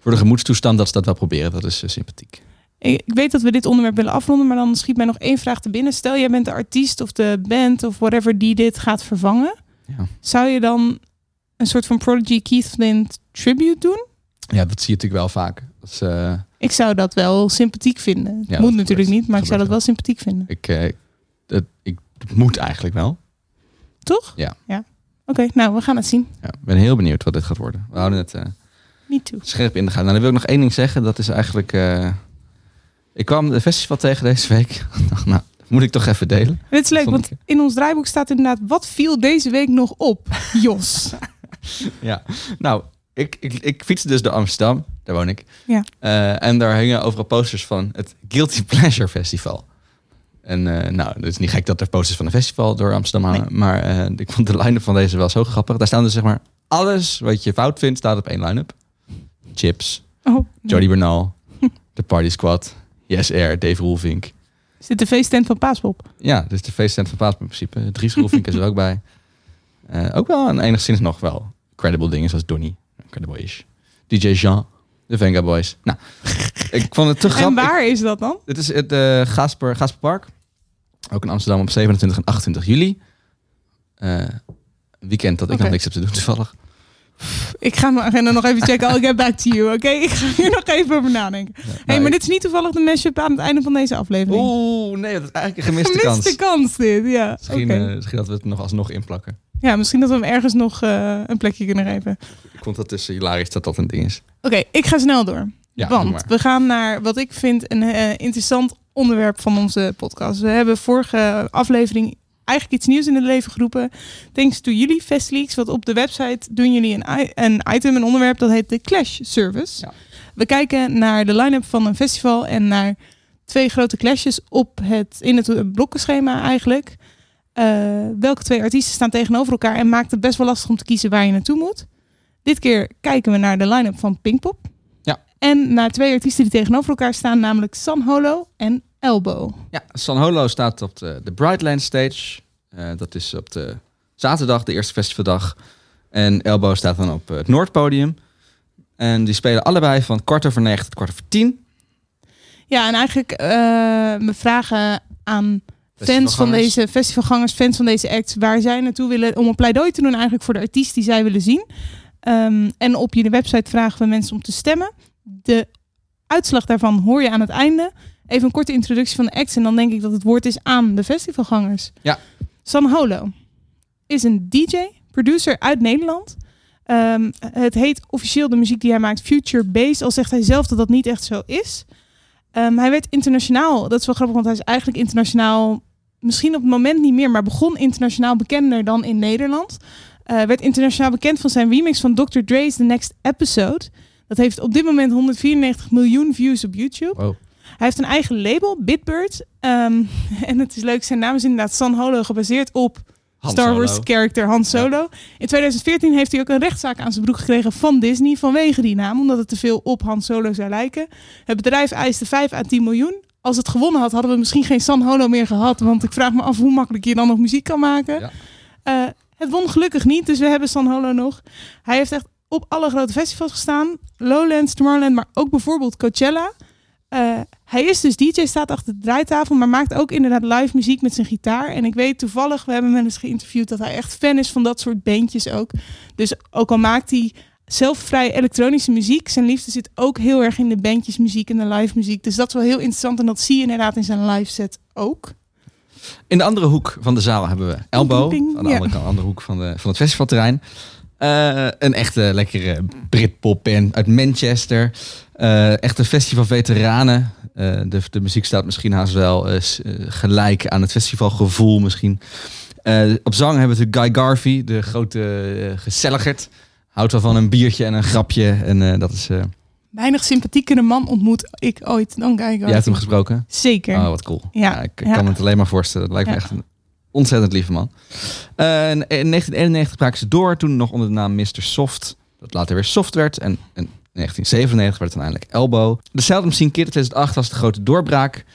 voor de gemoedstoestand dat ze dat wel proberen. Dat is eh, sympathiek. Ik, ik weet dat we dit onderwerp willen afronden, maar dan schiet mij nog één vraag te binnen. Stel, jij bent de artiest of de band of whatever die dit gaat vervangen. Ja. Zou je dan een soort van Prodigy Keith Flint tribute doen? ja, dat zie je natuurlijk wel vaak. Dat is, eh, Ik zou dat wel sympathiek vinden. Ja, moet dat natuurlijk gebeurt. niet, maar ik zou dat wel sympathiek vinden. ik, eh, dat, ik, het moet eigenlijk wel. Toch? Ja. ja. Oké, nou, we gaan het zien. Ja, ik ben heel benieuwd wat dit gaat worden. We houden het eh, Me too. scherp in de gaten. Nou, dan wil ik nog één ding zeggen. Dat is eigenlijk... ik kwam de festival tegen deze week. Nou, moet ik toch even delen. Dit is leuk, want in ons draaiboek staat inderdaad... wat viel deze week nog op, Jos? Ja, nou, ik, ik, ik fietste dus door Amsterdam. Daar woon ik. Ja. Eh, en daar hingen overal posters van het Guilty Pleasure Festival. En eh, nou, het is niet gek dat er posters van een festival door Amsterdam hangen. Maar eh, ik vond de line-up van deze wel zo grappig. Daar staan dus zeg maar alles wat je fout vindt, staat op één line-up. Chips, Oh, nee. Jody Bernal, The Party Squad, Yes Air, Dave Roelvink. Is dit de feesttent van Paaspop? Ja, dus de feesttent van Paas in principe. Dries Roelvink is er ook bij. Eh, ook wel een enigszins nog wel credible dingen zoals Donny. Credible is. DJ Jean. De Venga Boys. Nou, ik vond het te En grappig. waar is dat dan? Dit is het eh Gasper, Gasper Park. Ook in Amsterdam op 27 en 28 juli. Een weekend dat ik nog niks heb te doen toevallig. Ik ga mijn agenda nog even checken. I'll get back to you, oké? Ik ga hier nog even over nadenken. hey, Nou, maar ik- dit is niet toevallig de mashup aan het einde van deze aflevering. Oeh, nee, dat is eigenlijk een gemiste, Gemiste kans. kans dit, ja. Misschien, eh, misschien dat we het nog alsnog inplakken. Ja, misschien dat we hem ergens nog eh, een plekje kunnen geven. Ik vond dat tussen hilarisch dat dat een ding is. Oké, ik ga snel door. Ja, Want we gaan naar wat ik vind een eh, interessant onderwerp van onze podcast. We hebben vorige aflevering eigenlijk iets nieuws in het leven geroepen. Thanks to jullie, Festleaks. Want op de website doen jullie een, een item, een onderwerp dat heet de Clash Service. Ja. We kijken naar de line-up van een festival en naar twee grote clashes op het, in het blokkenschema eigenlijk. Eh, welke twee artiesten staan tegenover elkaar en maakt het best wel lastig om te kiezen waar je naartoe moet. Dit keer kijken we naar de line-up van Pinkpop. Ja. En naar twee artiesten die tegenover elkaar staan, namelijk San Holo en Elbow. Ja, San Holo staat op de, de Brightland Stage. Eh, dat is op de zaterdag, de eerste festivaldag. En Elbow staat dan op eh, het Noordpodium. En die spelen allebei van kwart over negen tot kwart over tien. Ja, en eigenlijk eh we vragen aan fans van deze festivalgangers, fans van deze acts, waar zij naartoe willen om een pleidooi te doen eigenlijk voor de artiest die zij willen zien. Ehm, en op jullie website vragen we mensen om te stemmen. De uitslag daarvan hoor je aan het einde. Even een korte introductie van de acts en dan denk ik dat het woord is aan de festivalgangers. Ja. San Holo is een DJ, producer uit Nederland. Ehm, het heet officieel de muziek die hij maakt Future Bass, al zegt hij zelf dat dat niet echt zo is. Ehm, hij werd internationaal, dat is wel grappig, want hij is eigenlijk internationaal, misschien op het moment niet meer, maar begon internationaal bekender dan in Nederland. Eh, werd internationaal bekend van zijn remix van Dr. Dre's The Next Episode. Dat heeft op dit moment 194 miljoen views op YouTube. Wow. Hij heeft een eigen label, Bitbird. Ehm, en het is leuk, zijn naam is inderdaad San Holo, gebaseerd op Han Star Solo. Wars character Han Solo. In 2014 heeft hij ook een rechtszaak aan zijn broek gekregen van Disney vanwege die naam, omdat het te veel op Han Solo zou lijken. Het bedrijf eiste 5 à 10 miljoen. Als het gewonnen had, hadden we misschien geen San Holo meer gehad. Want ik vraag me af hoe makkelijk je dan nog muziek kan maken. Ja. Eh, het won gelukkig niet, dus we hebben San Holo nog. Hij heeft echt op alle grote festivals gestaan. Lowlands, Tomorrowland, maar ook bijvoorbeeld Coachella. Eh, hij is dus DJ, staat achter de draaitafel, maar maakt ook inderdaad live muziek met zijn gitaar. En ik weet toevallig, we hebben hem eens geïnterviewd, dat hij echt fan is van dat soort bandjes ook. Dus ook al maakt hij zelf vrij elektronische muziek, zijn liefde zit ook heel erg in de bandjesmuziek en de live muziek. Dus dat is wel heel interessant en dat zie je inderdaad in zijn live set ook. In de andere hoek van de zaal hebben we Elbow. Aan de ja. andere, kant, andere hoek van, de, van het festivalterrein. Eh, een echte lekkere Britpop band uit Manchester. Eh echte festivalveteranen. Eh de, de muziek staat misschien haast wel eh, gelijk aan het festivalgevoel misschien. Op zang hebben we natuurlijk Guy Garvey, de grote gezelligerd. Houdt wel van een biertje en een grapje. En dat is... Weinig sympathiekere man ontmoet ik ooit dan Guy jij hebt Garvey. hem gesproken? Zeker. Oh, wat cool. Ja, ik ja. kan me het alleen maar voorstellen. Dat lijkt me echt een ontzettend lieve man. In 1991 braken ze door, toen nog onder de naam Mr. Soft. Dat later weer Soft werd. En in 1997 werd het uiteindelijk Elbow. De Seldom Scene Kid in 2008 was de grote doorbraak.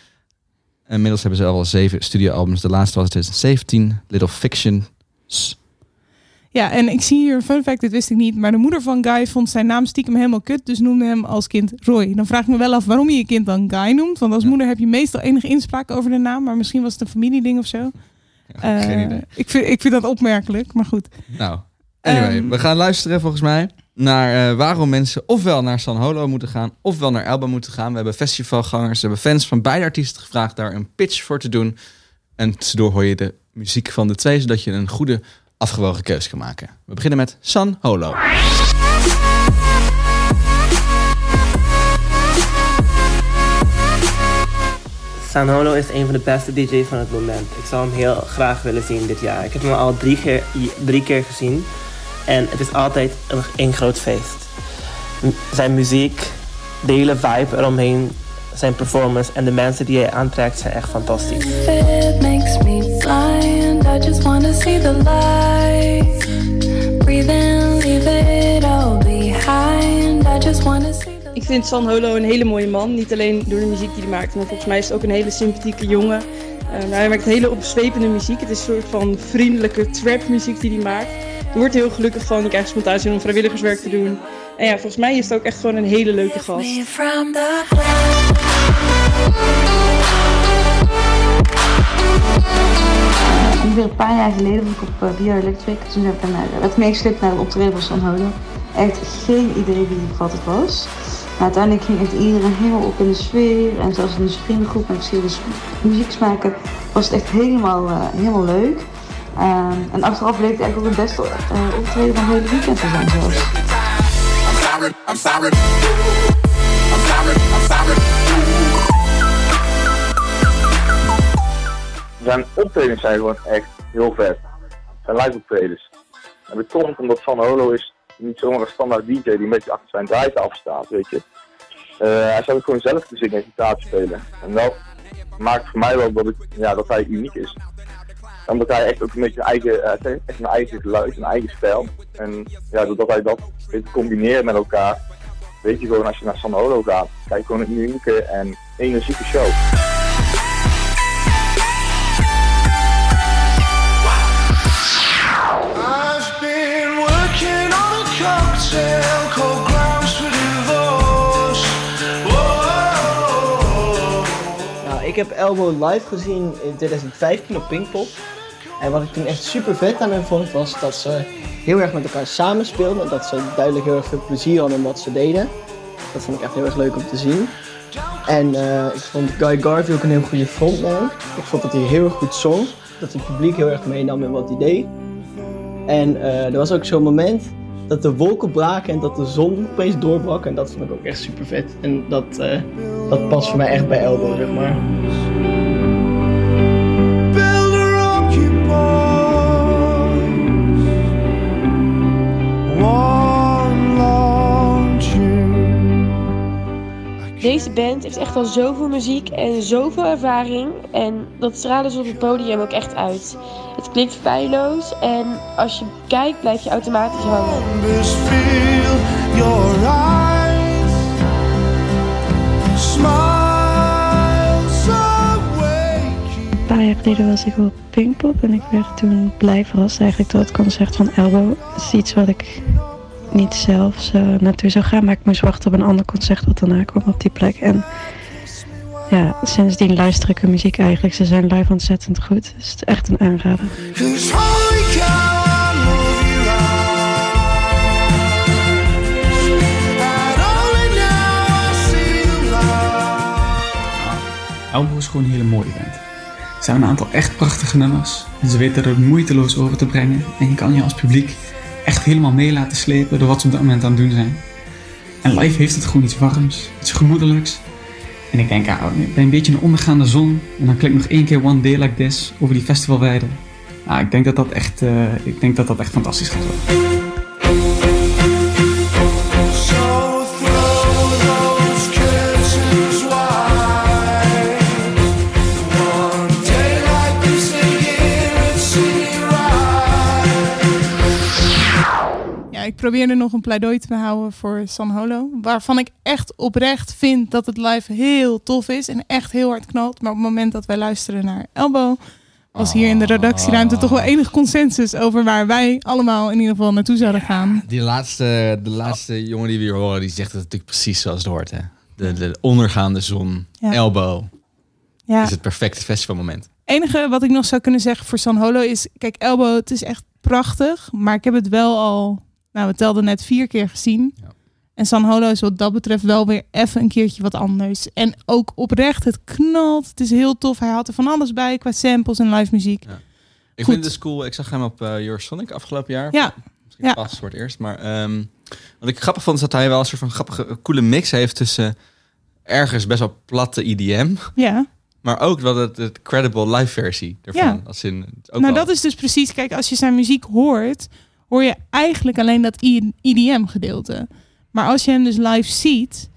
Inmiddels hebben ze al zeven studioalbums. De laatste was in 2017, Little Fiction. Ja, en ik zie hier een fun fact, dit wist ik niet. Maar de moeder van Guy vond zijn naam stiekem helemaal kut. Dus noemde hem als kind Roy. Dan vraag ik me wel af waarom je je kind dan Guy noemt. Want als Ja. moeder heb je meestal enige inspraak over de naam. Maar misschien was het een familieding of zo. Ja, geen idee. Ik vind, ik vind dat opmerkelijk, maar goed. Nou, anyway, Ehm. we gaan luisteren volgens mij naar eh, waarom mensen ofwel naar San Holo moeten gaan, ofwel naar Elba moeten gaan. We hebben festivalgangers, we hebben fans van beide artiesten gevraagd daar een pitch voor te doen. En tussendoor hoor je de muziek van de twee, zodat je een goede afgewogen keuze kan maken. We beginnen met San Holo. Sanholo is een van de beste DJ's van het moment. Ik zou hem heel graag willen zien dit jaar. Ik heb hem al drie keer gezien. En het is altijd een, een groot feest. Zijn muziek, de hele vibe eromheen, zijn performance en de mensen die hij aantrekt zijn echt fantastisch. It makes me fly and I just wanna see the light. Breathe in, leave it all behind. I just wanna see the Ik vind San Holo een hele mooie man. Niet alleen door de muziek die hij maakt, maar volgens mij is het ook een hele sympathieke jongen. Eh, hij maakt hele opzwepende muziek. Het is een soort van vriendelijke trap muziek die hij maakt. Je wordt er heel gelukkig van. Je krijgt spontaan zin om vrijwilligerswerk te doen. En ja, volgens mij is het ook echt gewoon een hele leuke gast. ongeveer een paar jaar geleden was ik op uh, Bio Electric. Toen heb ik naar, werd meegesleept naar het optreden van San Holo. Echt geen idee wie wat het was. Maar uiteindelijk ging echt iedereen helemaal op in de sfeer. En zelfs in de vriendengroep met verschillende muzieksmaken was het echt helemaal, uh, helemaal leuk. Um, en achteraf bleek het eigenlijk ook het beste uh, optreden van het hele weekend te zijn zelfs. Zijn optredens zijn gewoon echt heel vet. Zijn live optredens. En dat komt omdat Van Holo is niet zomaar een standaard DJ die een beetje achter zijn draaitafel staat, weet je. Uh, hij zou het gewoon zelf zingen en gitaar spelen. En dat maakt voor mij wel dat, ik, ja, dat hij uniek is. Omdat hij echt ook een beetje eigen, uh, echt een eigen geluid, een eigen stijl. En ja, doordat hij dat weet te combineren met elkaar, weet je gewoon als je naar San Holo gaat, kijk gewoon een unieke en energieke show. Nou, ik heb Elbow live gezien in 2015 op Pinkpop. En wat ik toen echt super vet aan hen vond, was dat ze heel erg met elkaar samenspeelden. Dat ze duidelijk heel erg veel plezier hadden in wat ze deden. Dat vond ik echt heel erg leuk om te zien. En eh, ik vond Guy Garvey ook een heel goede frontman. Ik vond dat hij heel erg goed zong. Dat het publiek heel erg meenam in wat hij deed. En eh, er was ook zo'n moment dat de wolken braken en dat de zon opeens doorbrak. En dat vond ik ook echt super vet. En dat, eh, dat past voor mij echt bij Elbow, zeg maar. Deze band heeft echt al zoveel muziek en zoveel ervaring. En dat stralen ze op het podium ook echt uit. Het klinkt feilloos en als je kijkt blijf je automatisch hangen. Een paar jaar geleden was ik op Pinkpop en ik werd toen blij verrast eigenlijk door het concert van Elbow. Dat is iets wat ik niet zelf uh, naartoe zou gaan, maar ik moest wachten op een ander concert wat daarna kwam op die plek. En ja, sindsdien luister ik hun muziek eigenlijk. Ze zijn live ontzettend goed. Dus het is echt een aanrader. Light. Elbow is gewoon een hele mooie band. Ze hebben een aantal echt prachtige nummers. En ze weten er moeiteloos over te brengen. En je kan je als publiek echt helemaal mee laten slepen door wat ze op dat moment aan het doen zijn. En live heeft het gewoon iets warms, iets gemoedelijks. En ik denk, ja, bij een beetje een ondergaande zon. En dan klinkt nog één keer One Day Like This over die festivalweide. Ja, ik denk dat dat echt, uh, ik denk dat dat echt fantastisch gaat worden. Probeerde nog een pleidooi te houden voor San Holo. Waarvan ik echt oprecht vind dat het live heel tof is. En echt heel hard knalt. Maar op het moment dat wij luisteren naar Elbow... was hier in de redactieruimte toch wel enig consensus... over waar wij allemaal in ieder geval naartoe zouden gaan. Die laatste, de laatste jongen die we hier horen, die zegt het natuurlijk precies zoals het hoort. Hè? De, de ondergaande zon, Ja. elbow, Ja. is het perfecte festivalmoment. enige wat ik nog zou kunnen zeggen voor San Holo is... Kijk, Elbow, het is echt prachtig. Maar ik heb het wel al... Nou, we telden net vier keer gezien. En San Holo is wat dat betreft wel weer even een keertje wat anders. En ook oprecht, het knalt. Het is heel tof. Hij had er van alles bij qua samples en live muziek. Ik Goed. vind het cool. Ik zag hem op uh, Eurosonic afgelopen jaar. Ja. Misschien Ja. pas voor het eerst. Maar ehm, wat ik grappig vond, is dat hij wel een soort van grappige, coole mix heeft tussen ergens best wel platte IDM. Ja. Maar ook wel het, het credible live versie ervan. Ja. Als in, ook nou, wel- dat is dus precies... Kijk, als je zijn muziek hoort... hoor je eigenlijk alleen dat IDM-gedeelte. Maar als je hem dus live ziet...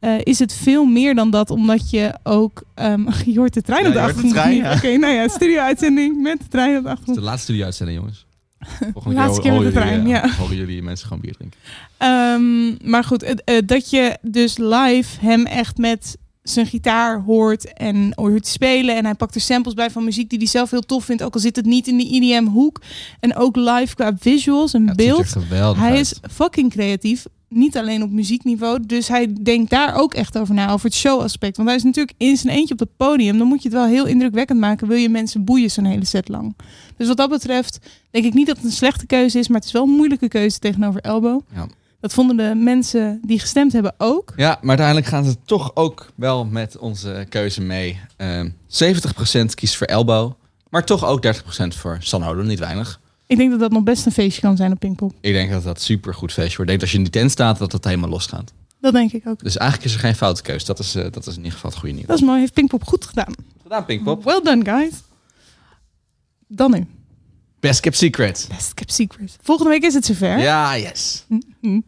eh, is het veel meer dan dat, omdat je ook... ehm, je hoort de trein Ja, op de achtergrond. ja. Oké, nou ja, studio-uitzending met de trein op de Het is achtergrond. de laatste studio-uitzending, jongens. Volgende Laatste keer met de jullie, trein, eh, ja. horen jullie mensen gewoon bier drinken. Ehm, maar goed, het, eh, dat je dus live hem echt met zijn gitaar hoort en hoort spelen. En hij pakt er samples bij van muziek die hij zelf heel tof vindt. Ook al zit het niet in de IDM-hoek. En ook live qua visuals en beeld. hij uit. is fucking creatief. niet alleen op muziekniveau. Dus hij denkt daar ook echt over na, over het showaspect. Want hij is natuurlijk in zijn eentje op het podium. Dan moet je het wel heel indrukwekkend maken. Wil je mensen boeien zo'n hele set lang. Dus wat dat betreft denk ik niet dat het een slechte keuze is. Maar het is wel een moeilijke keuze tegenover Elbow. Ja. Dat vonden de mensen die gestemd hebben ook. Ja, maar uiteindelijk gaan ze toch ook wel met onze keuze mee. Ehm 70% kiest voor Elbow, maar toch ook 30% voor Sanholo, niet weinig. Ik denk dat dat nog best een feestje kan zijn op Pinkpop. Ik denk dat dat super goed feestje wordt. Ik denk dat als je in die tent staat, dat het helemaal losgaat. Dat denk ik ook. Dus eigenlijk is er geen foute keuze. Dat is, eh, dat is in ieder geval het goede nieuws. Dat is mooi. Heeft Pinkpop goed gedaan. gedaan, Pinkpop. Well done, guys. Dan nu. Best Kept Secret. Best Kept Secret. Volgende week is het zover. Ja, yes.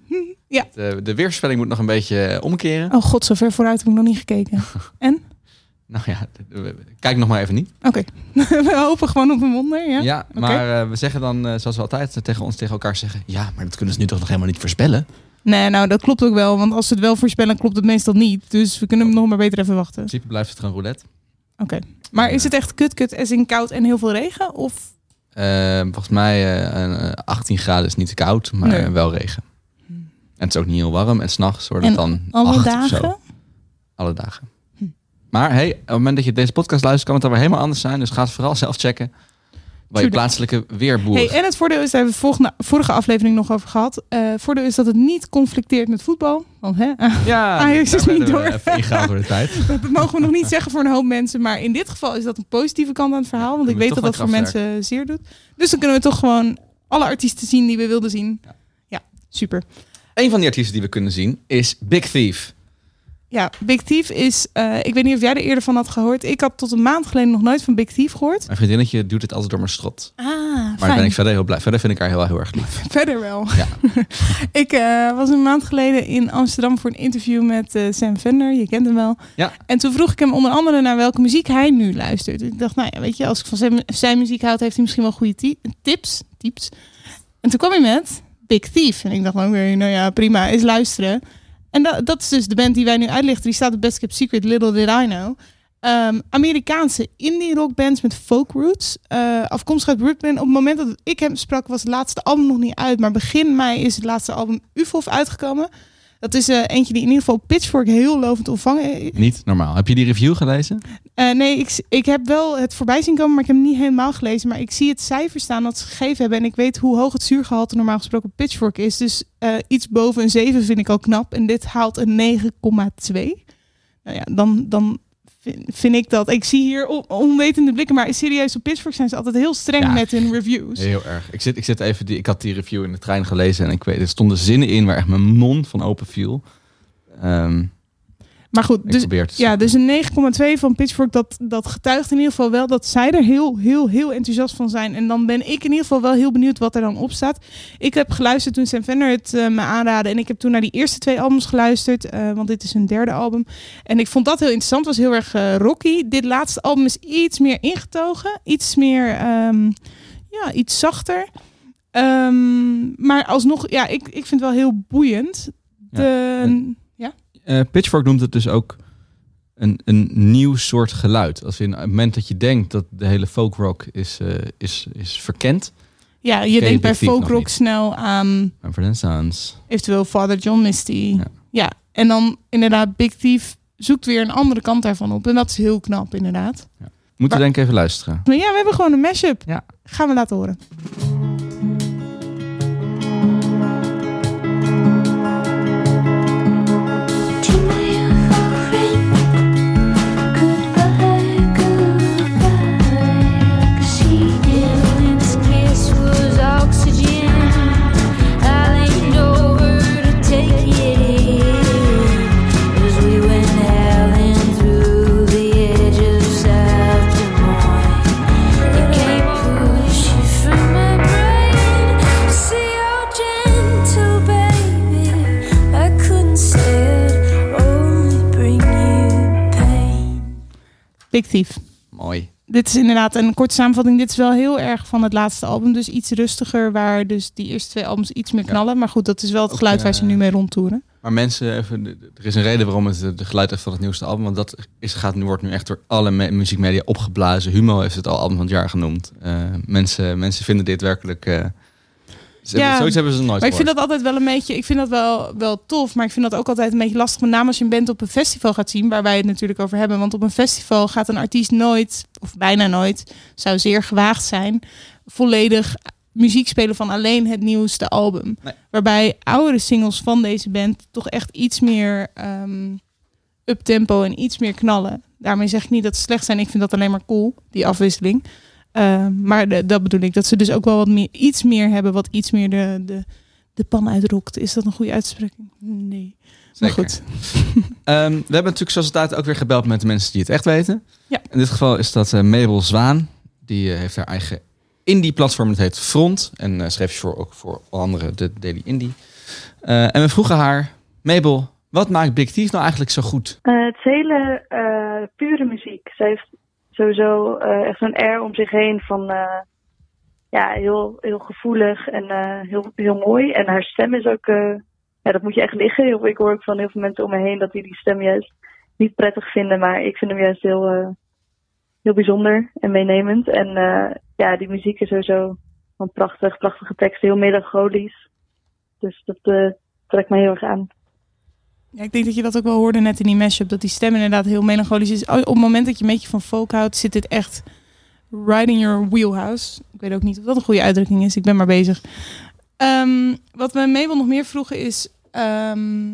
Ja. De, de weerspelling moet nog een beetje eh, omkeren. Oh god, zo ver vooruit heb ik nog niet gekeken. En? Nou ja, kijk nog maar even niet. Oké. we hopen gewoon op een wonder. Ja, Ja, maar eh, we zeggen dan, eh, zoals we altijd tegen ons tegen elkaar zeggen... Ja, maar dat kunnen ze nu toch nog helemaal niet voorspellen? Nee, nou dat klopt ook wel. Want als ze het wel voorspellen, klopt het meestal niet. Dus we kunnen hem nog maar beter even wachten. In principe blijft het gewoon roulette. Oké. Maar is het echt kut kut als in koud en heel veel regen? Of Eh, volgens mij eh, een, eh, 18 graden is niet te koud, maar Nee. wel regen. En het is ook niet heel warm. En s'nachts wordt het dan alle 8 of dagen? Hm. zo. Alle dagen. Maar hey, op het moment dat je deze podcast luistert, kan het dan weer helemaal anders zijn. Dus ga het vooral zelf checken. That. plaatselijke weerboer. Hey, en het voordeel is, daar hebben we volgende, vorige aflevering nog over gehad. Eh voordeel is dat het niet conflicteert met voetbal. Want hè, ja, Ajax is niet door. Even ingehaald door de tijd. Dat mogen we nog niet zeggen voor een hoop mensen. Maar in dit geval is dat een positieve kant aan het verhaal. Want ik weet dat dat voor mensen zeer doet. Dus dan kunnen we toch gewoon alle artiesten zien die we wilden zien. Ja, super. Een van die artiesten die we kunnen zien is Big Thief. Ja, Big Thief is... eh, ik weet niet of jij er eerder van had gehoord. Ik had tot een maand geleden nog nooit van Big Thief gehoord. Mijn vriendinnetje doet het altijd door mijn strot. Ah, Maar fijn. ben ik verder heel blij. Verder vind ik haar heel, heel erg lief. Verder wel. Ja. ik eh, was een maand geleden in Amsterdam voor een interview met eh, Sam Vender. Je kent hem wel. Ja. En toen vroeg ik hem onder andere naar welke muziek hij nu luistert. Ik dacht, nou ja, weet je, als ik van zijn, zijn muziek houd, heeft hij misschien wel goede ti- tips. tips. En toen kwam hij met Big Thief. En ik dacht, oké, nou ja, prima, eens luisteren. En dat, dat is dus de band die wij nu uitlichten. Die staat op Best Kept Secret, Little Did I Know. Ehm, Amerikaanse indie rockbands met folk roots. eh, afkomstig uit Brooklyn. Op het moment dat ik hem sprak was het laatste album nog niet uit. Maar begin mei is het laatste album UFOF uitgekomen. Dat is eh, eentje die in ieder geval Pitchfork heel lovend ontvangen Niet normaal. Heb je die review gelezen? eh, nee, ik, ik heb wel het voorbij zien komen, maar ik heb hem niet helemaal gelezen. Maar ik zie het cijfer staan dat ze gegeven hebben. En ik weet hoe hoog het zuurgehalte normaal gesproken op Pitchfork is. Dus eh, iets boven een 7 vind ik al knap. En dit haalt een 9,2. Nou ja, dan, dan vind, vind ik dat. Ik zie hier on- onwetende blikken, maar serieus op Pitchfork zijn ze altijd heel streng Ja. met hun reviews. Heel erg. Ik, zit, ik, zit even die, ik had die review in de trein gelezen en ik weet, er stonden zinnen in waar echt mijn mond van open viel. Ehm, Maar goed, dus, ja, dus een 9,2 van Pitchfork, dat, dat getuigt in ieder geval wel dat zij er heel, heel, heel enthousiast van zijn. En dan ben ik in ieder geval wel heel benieuwd wat er dan op staat. Ik heb geluisterd toen Sam Venner het eh, me aanraadde. En ik heb toen naar die eerste twee albums geluisterd, eh, want dit is hun derde album. En ik vond dat heel interessant, was heel erg eh, rocky. Dit laatste album is iets meer ingetogen, iets meer, ehm, ja, iets zachter. Ehm, maar alsnog, ja, ik, ik vind het wel heel boeiend. De, ja. Eh, Pitchfork noemt het dus ook een, een nieuw soort geluid. Als in het moment dat je denkt dat de hele folkrock is, eh, is, is verkend. Ja, je denkt bij folkrock niet. snel aan and Sons. eventueel Father John Misty. Ja. en dan inderdaad Big Thief zoekt weer een andere kant daarvan op. En dat is heel knap inderdaad. Moeten we denk ik even luisteren. Maar ja, we hebben gewoon een mashup. Ja. Gaan we laten horen. Mooi. Dit is inderdaad een korte samenvatting. Dit is wel heel erg van het laatste album. Dus iets rustiger, waar dus die eerste twee albums iets meer knallen. Maar goed, dat is wel het geluid waar ze eh, nu mee rondtoeren. Maar mensen, even, er is een reden waarom het de geluid is van het nieuwste album. Want dat is, gaat, nu wordt nu echt door alle me- muziekmedia opgeblazen. Humo heeft het al album van het jaar genoemd. Eh, mensen, mensen vinden dit werkelijk... eh, Ze hebben- zoiets hebben ze nooit Maar ik vind dat altijd wel een beetje, ik vind dat wel, wel tof, maar ik vind dat ook altijd een beetje lastig. Met name als je een band op een festival gaat zien, waar wij het natuurlijk over hebben. Want op een festival gaat een artiest nooit, of bijna nooit, zou zeer gewaagd zijn, volledig muziek spelen van alleen het nieuwste album. Waarbij oudere singles van deze band toch echt iets meer ehm up-tempo en iets meer knallen. Daarmee zeg ik niet dat ze slecht zijn. Ik vind dat alleen maar cool, die afwisseling. Uh, maar de- dat bedoel ik. Dat ze dus ook wel wat meer, iets meer hebben. Wat iets meer de, de, de pan uitrokt. Is dat een goede uitspraking? Nee. Maar goed. Ehm, we hebben natuurlijk zoals altijd ook weer gebeld met de mensen die het echt weten. Ja. In dit geval is dat eh, Mabel Zwaan. Die eh, heeft haar eigen indie-platform. Dat heet Front. En eh, schreef voor, ook voor andere de Daily Indie. Eh, en we vroegen haar... Mabel, wat maakt Big Thief nou eigenlijk zo goed? Eh, het is hele eh, pure muziek. Ze heeft sowieso eh, echt een air om zich heen van eh, ja, heel, heel gevoelig en eh, heel, heel mooi. En haar stem is ook, ja, dat moet je echt liggen. Ik hoor ook van heel veel mensen om me heen dat die die stem juist niet prettig vinden. Maar ik vind hem juist heel, heel bijzonder en meenemend. En ja, die muziek is sowieso van prachtig, prachtige teksten, heel melancholisch. Dus dat trekt mij heel erg aan. Ja, ik denk dat je dat ook wel hoorde net in die mashup. Dat die stem inderdaad heel melancholisch is. Op het moment dat je een beetje van folk houdt, zit dit echt right in your wheelhouse. Ik weet ook niet of dat een goede uitdrukking is. Ik ben maar bezig. Ehm, wat we Mabel nog meer vroegen is... ehm,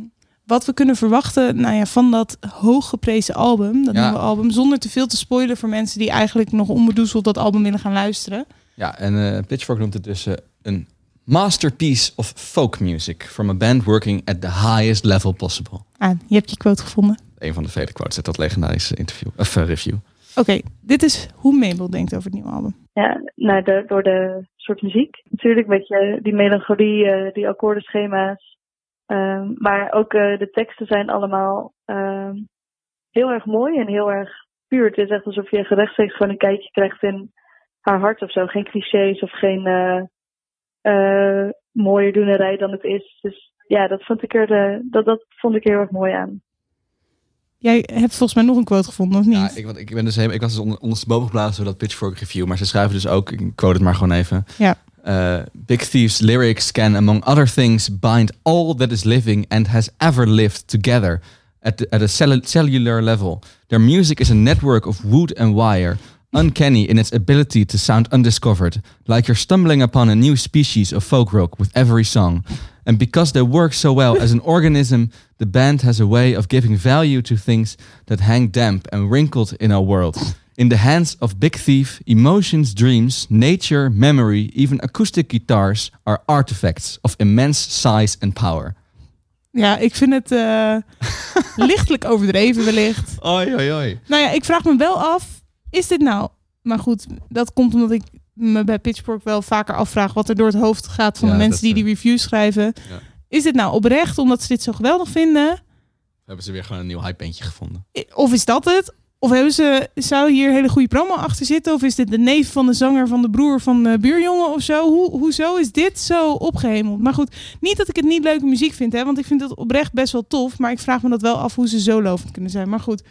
wat we kunnen verwachten nou ja, van dat hooggeprezen album. Dat Ja. nieuwe album. Zonder te veel te spoilen voor mensen die eigenlijk nog onbedoezeld dat album willen gaan luisteren. Ja, en eh, Pitchfork noemt het dus eh, een masterpiece of folk music. From a band working at the highest level possible. Ah, je hebt je quote gevonden. Een van de vele quotes uit dat legendarische interview, of eh, review. Oké, dit is hoe Mabel denkt over het nieuwe album. Ja, nou, de, door de soort muziek. Natuurlijk een beetje die melancholie, eh, die akkoordenschema's. Ehm, maar ook eh, de teksten zijn allemaal ehm, heel erg mooi en heel erg puur. Het is echt alsof je rechtstreeks gewoon een kijkje krijgt in haar hart of zo. Geen clichés of geen eh eh, mooier doenerij dan het is. Dus ja, dat vond ik er, eh, dat, dat vond ik heel erg mooi aan. Jij hebt volgens mij nog een quote gevonden, of niet? Ja, ik, want ik, ben dus helemaal, ik was dus onder, ondersteboven geblazen door dat Pitchfork review. Maar ze schrijven dus ook, ik quote het maar gewoon even. Ja. Uh, Big Thief's lyrics can, among other things, bind all that is living and has ever lived together at, the, at a cellu- cellular level. Their music is a network of wood and wire, uncanny in its ability to sound undiscovered, like you're stumbling upon a new species of folk rock with every song. And because they work so well as an organism, the band has a way of giving value to things that hang damp and wrinkled in our world. In the hands of Big Thief, emotions, dreams, nature, memory, even acoustic guitars are artifacts of immense size and power. Ja, ik vind het eh, lichtelijk overdreven wellicht. Oi, oi, oi. Nou ja, ik vraag me wel af, is dit nou... Maar goed, dat komt omdat ik me bij Pitchfork wel vaker afvraag... wat er door het hoofd gaat van Ja, de mensen die die reviews schrijven. Is dit nou oprecht omdat ze dit zo geweldig vinden? Hebben ze weer gewoon een nieuw hypebeentje gevonden. Of is dat het? Of hebben ze, zou hier hele goede promo achter zitten? Of is dit de neef van de zanger van de broer van de buurjongen of zo? Hoe, hoezo is dit zo opgehemeld? Maar goed, niet dat ik het niet leuke muziek vind, hè, want ik vind het oprecht best wel tof. Maar ik vraag me dat wel af hoe ze zo lovend kunnen zijn. Maar goed,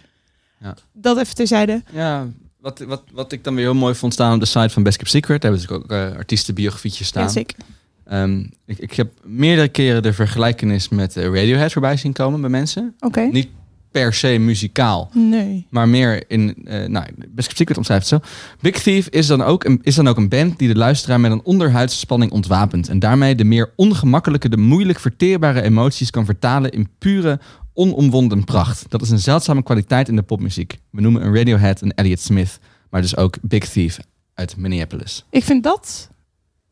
Ja. dat even terzijde. Ja, wat, wat, wat ik dan weer heel mooi vond staan op de site van Best Kept Secret. Daar hebben ze ook uh, artiestenbiografietjes staan. Ja, zeker. Ehm, ik, ik heb meerdere keren de vergelijkenis met eh, Radiohead voorbij zien komen bij mensen. Oké. Niet per se muzikaal. Nee. Maar meer in, uh, nou, Best Kept Secret omschrijft het zo. Big Thief is dan, ook een, is dan ook een band die de luisteraar met een onderhuidse spanning ontwapent. En daarmee de meer ongemakkelijke, de moeilijk verteerbare emoties kan vertalen in pure, onomwonden pracht. Dat is een zeldzame kwaliteit in de popmuziek. We noemen een Radiohead een Elliott Smith, maar dus ook Big Thief uit Minneapolis. Ik vind dat,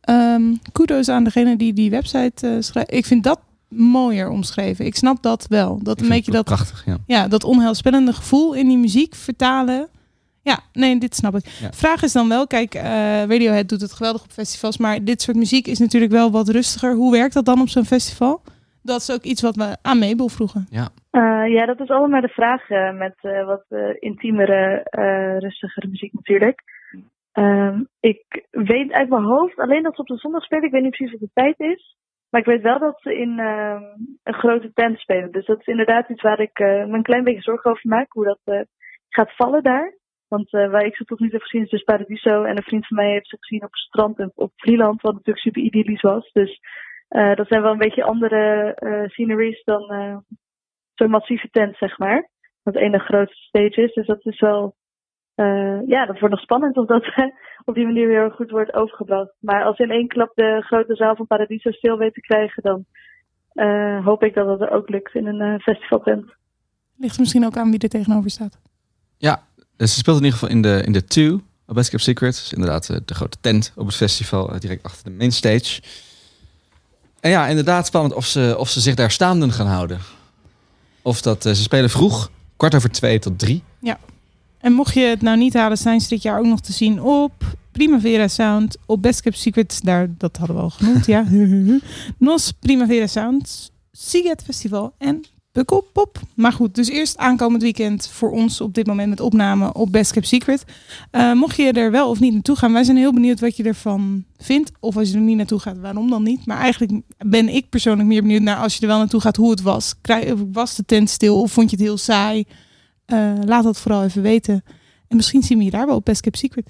um, kudos aan degene die die website uh, schrijft. Ik vind dat mooier omschreven. Ik snap dat wel. Dat een beetje dat prachtig, ja. ja, dat onheilspellende gevoel in die muziek vertalen. Ja, nee, dit snap ik. Ja. Vraag is dan wel, kijk, uh, Radiohead doet het geweldig op festivals, maar dit soort muziek is natuurlijk wel wat rustiger. Hoe werkt dat dan op zo'n festival? Dat is ook iets wat we aan Mabel vroegen. Ja, uh, ja dat is allemaal de vraag uh, met uh, wat intiemere, rustigere muziek natuurlijk. Um, ik weet uit mijn hoofd alleen dat ze op de zondag spelen. Ik weet niet precies wat de tijd is. Maar ik weet wel dat ze in uh, een grote tent spelen. Dus dat is inderdaad iets waar ik uh, me een klein beetje zorgen over maak. Hoe dat uh, gaat vallen daar. Want eh, waar ik ze tot nu toe heb gezien is dus Paradiso. En een vriend van mij heeft ze gezien op het strand en op Vlieland, wat natuurlijk super idyllisch was. Dus eh, dat zijn wel een beetje andere eh sceneries dan eh, zo'n massieve tent, zeg maar. Wat ene grote stage is. Dus dat is wel, eh, ja, dat wordt nog spannend of dat op die manier weer goed wordt overgebracht. Maar als in één klap de grote zaal van Paradiso stil weet te krijgen, dan eh, hoop ik dat dat er ook lukt in een eh, festivaltent. Ligt er misschien ook aan wie er tegenover staat. Ja, ze speelt in ieder geval in de, in de Two op Best Kept Secret. Dus inderdaad de grote tent op het festival, direct achter de mainstage. En ja, inderdaad spannend of ze, of ze zich daar staanden gaan houden. Of dat eh, ze spelen vroeg, kwart over twee tot drie. Ja. En mocht je het nou niet halen, zijn ze dit jaar ook nog te zien op Primavera Sound, op Best Kept Secrets, daar, dat hadden we al genoemd, ja. Nos, Primavera Sound, Siget Festival en Pukkelpop. Maar goed, dus eerst aankomend weekend voor ons op dit moment met opname op Best Kept Secret. Eh, mocht je er wel of niet naartoe gaan, wij zijn heel benieuwd wat je ervan vindt. Of als je er niet naartoe gaat, waarom dan niet? Maar eigenlijk ben ik persoonlijk meer benieuwd naar als je er wel naartoe gaat, hoe het was. Was de tent stil of vond je het heel saai? Eh, laat dat vooral even weten. En misschien zien we je daar wel op Best Kept Secret.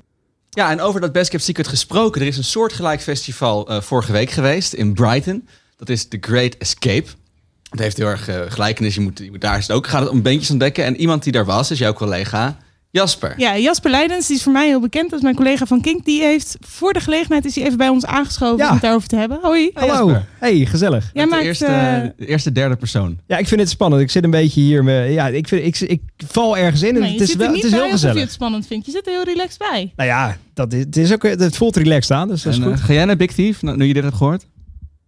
Ja, en over dat Best Kept Secret gesproken. Er is een soortgelijk festival eh, vorige week geweest in Brighton. Dat is The Great Escape. Het heeft heel erg eh, gelijkenis. Je moet, je moet daar is het ook. Gaat het om beentjes ontdekken. En iemand die daar was, is jouw collega Jasper. Ja, Jasper Leidens, die is voor mij heel bekend. Dat is mijn collega van Kink. Die heeft voor de gelegenheid is hij even bij ons aangeschoven Ja. om het daarover te hebben. Hoi. Hallo. Hey, gezellig. Jij de, maakt, eerste, eh, de eerste, derde persoon. Ja, ik vind het spannend. Ik zit een beetje hier. Me, ja, ik, vind, ik, ik val ergens in en nee, het je is, zit wel, er het niet is bij heel alsof je gezellig. het spannend vindt. Je zit er heel relaxed bij. Nou ja, dat is, het, is ook, het voelt relaxed aan, dus dat is goed. eh, ga jij naar Big Thief, nou, nu je dit hebt gehoord?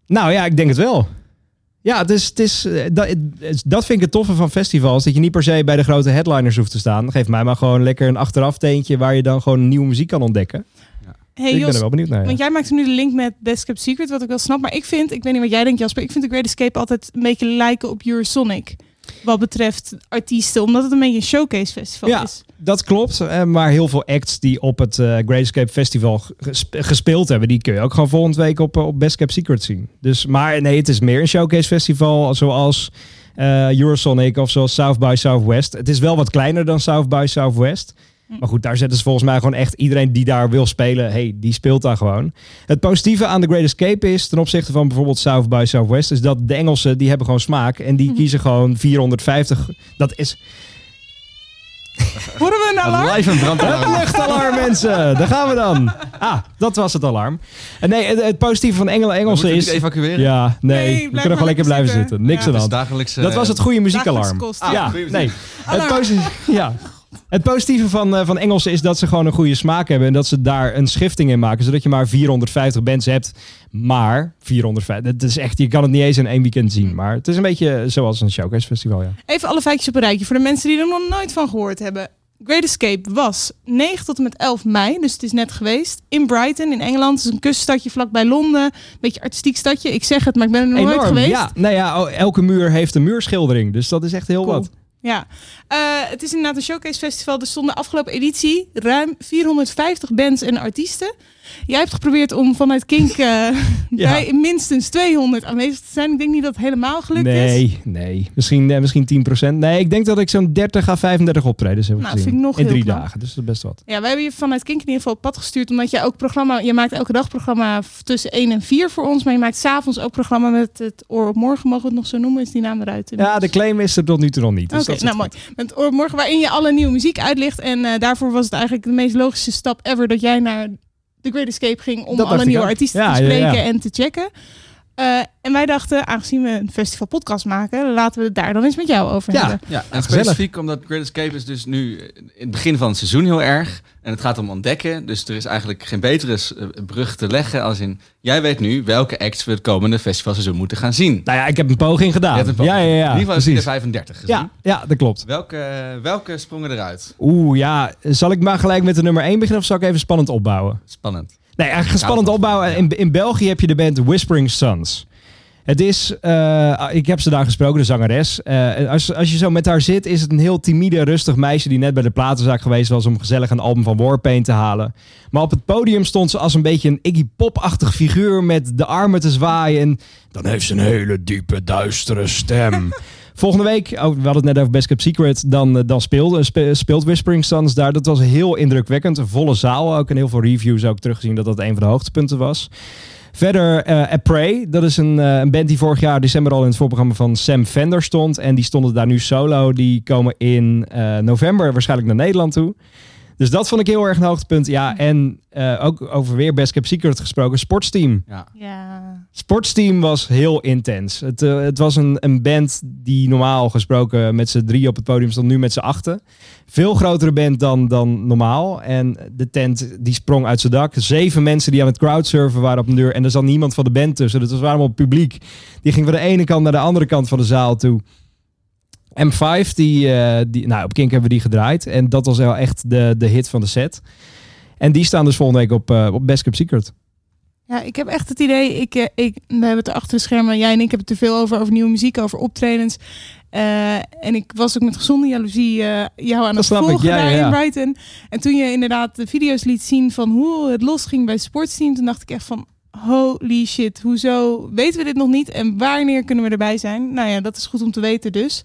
Nou ja, ik denk het wel. Ja, het is, het is, eh, dat, dat vind ik het toffe van festivals. Dat je niet per se bij de grote headliners hoeft te staan. Geef mij maar gewoon lekker een achteraf teentje waar je dan gewoon nieuwe muziek kan ontdekken. Hey, ik ben er wel benieuwd naar. ja. Want jij maakt nu de link met Best Kept Secret, wat ik wel snap. Maar ik vind, ik weet niet wat jij denkt Jasper, ik vind de Great Escape altijd een beetje lijken op Eurosonic. Wat betreft artiesten, omdat het een beetje een showcase festival Ja, is. Dat klopt. Eh, Maar heel veel acts die op het eh, Great Escape Festival gespe- gespeeld hebben, die kun je ook gewoon volgende week op, eh, op Best Kept Secret zien. Dus, maar nee, het is meer een showcase festival zoals eh, Eurosonic of zoals South by Southwest. Het is wel wat kleiner dan South by Southwest. Maar goed, daar zetten ze volgens mij gewoon echt iedereen die daar wil spelen, hey, die speelt daar gewoon. Het positieve aan The Great Escape is, ten opzichte van bijvoorbeeld South by Southwest, is dat de Engelsen, die hebben gewoon smaak. En die kiezen gewoon 450. Dat is... Horen we een alarm? Live een brandalarm. Het luchtalarm, mensen. Daar gaan we dan. Ah, dat was het alarm. En nee, het, het positieve van Engelen Engelsen moeten is... evacueren? Ja, nee. Nee, we kunnen gewoon lekker blijven zitten. zitten. Niks Ja. aan de hand. Dat was het goede muziekalarm. Ja, nee. Het, Alarm. posi- ja. Het positieve van, eh, van Engelsen is dat ze gewoon een goede smaak hebben. En dat ze daar een schifting in maken. Zodat je maar 450 bands hebt. Maar 450, het is echt, je kan het niet eens in één weekend zien. Maar het is een beetje zoals een showcase festival, ja. Even alle feitjes op een rijtje voor de mensen die er nog nooit van gehoord hebben. Great Escape was 9 tot en met 11 mei, dus het is net geweest. In Brighton, in Engeland. Het is een kuststadje vlakbij Londen. Een beetje artistiek stadje. Ik zeg het, maar ik ben er nog nooit geweest. Ja, nou ja, oh, elke muur heeft een muurschildering. Dus dat is echt heel Cool. wat. Ja, Eh, het is inderdaad een showcase festival. Er stonden afgelopen editie ruim 450 bands en artiesten. Jij hebt geprobeerd om vanuit Kink eh, bij minstens 200 aanwezig te zijn. Ik denk niet dat het helemaal gelukt is. Nee, nee. Misschien, eh, misschien 10%. Nee, ik denk dat ik zo'n 30 à 35 optredens heb Nou, gezien. vind ik nog in drie knap. dagen, dus dat is best wat. Ja, wij hebben je vanuit Kink in ieder geval op pad gestuurd. Omdat jij ook programma... Je maakt elke dag programma tussen 1 en 4 voor ons. Maar je maakt s'avonds ook programma met het Oor op Morgen. Mogen we het nog zo noemen? Is die naam eruit? Ja, de claim is er tot nu toe nog niet. Dus Oké, nou mooi. Met het Oor op Morgen waarin je alle nieuwe muziek uitlicht. En eh, daarvoor was het eigenlijk de meest logische stap ever... dat jij naar The Great Escape ging om Dat alle nieuwe ook. artiesten te spreken en te checken. Eh, en wij dachten, aangezien we een festival podcast maken... laten we het daar dan eens met jou over hebben. Ja, en gezellig. specifiek omdat Great Escape is dus nu in het begin van het seizoen heel erg. En het gaat om ontdekken. Dus er is eigenlijk geen betere eh, brug te leggen als in... Jij weet nu welke acts we het komende festivalseizoen moeten gaan zien. Nou ja, ik heb een poging gedaan. Je hebt een poging. Ja, ja, ja. In ieder geval heb je precies. er 35 gezien. Ja, ja, dat klopt. Welke, welke sprongen eruit? Oeh, ja. Zal ik maar gelijk met de nummer 1 beginnen of zal ik even spannend opbouwen? Spannend. Nee, eigenlijk Ik hou spannend ervan. opbouwen. In, in België heb je de band Whispering Sons. Het is, eh, ik heb ze daar gesproken, de zangeres. Eh, als, als je zo met haar zit, is het een heel timide, rustig meisje die net bij de platenzaak geweest was om gezellig een album van Warpaint te halen. Maar op het podium stond ze als een beetje een Iggy Pop-achtig figuur met de armen te zwaaien. En dan heeft ze een hele diepe, duistere stem. Volgende week, oh, we hadden het net over Best Kept Secret, dan, eh, dan speelt, eh, spe- speelt Whispering Suns daar. Dat was heel indrukwekkend. Een volle zaal ook en heel veel reviews ook teruggezien dat dat een van de hoogtepunten was. Verder eh A dat is een, eh, een band die vorig jaar december al in het voorprogramma van Sam Fender stond. En die stonden daar nu solo. Die komen in november waarschijnlijk naar Nederland toe. Dus dat vond ik heel erg een hoogtepunt. Ja, en eh, ook over weer Best Kept Secret gesproken, Sportsteam. Ja. Ja. Sportsteam was heel intens. Het, eh, het was een, een band die normaal gesproken met z'n drie op het podium stond, nu met z'n achten. Veel grotere band dan, dan normaal. En de tent die sprong uit zijn dak. Zeven mensen die aan het crowdsurfen waren op een deur. En er zat niemand van de band tussen. Dat was allemaal publiek. Die ging van de ene kant naar de andere kant van de zaal toe. M5, die, eh, die, nou, op Kink hebben we die gedraaid. En dat was wel echt de, de hit van de set. En die staan dus volgende week op, eh, op Best Kept Secret. Ja, ik heb echt het idee, ik, eh, ik, we hebben het er achter de schermen, jij en ik hebben het er veel over, over nieuwe muziek, over optredens. En ik was ook met gezonde jaloezie jou aan het volgen ja, daar ja, ja. in Brighton. En toen je inderdaad de video's liet zien van hoe het losging bij het sportsteam, toen dacht ik echt van, holy shit, hoezo weten we dit nog niet en wanneer kunnen we erbij zijn? Nou ja, dat is goed om te weten dus.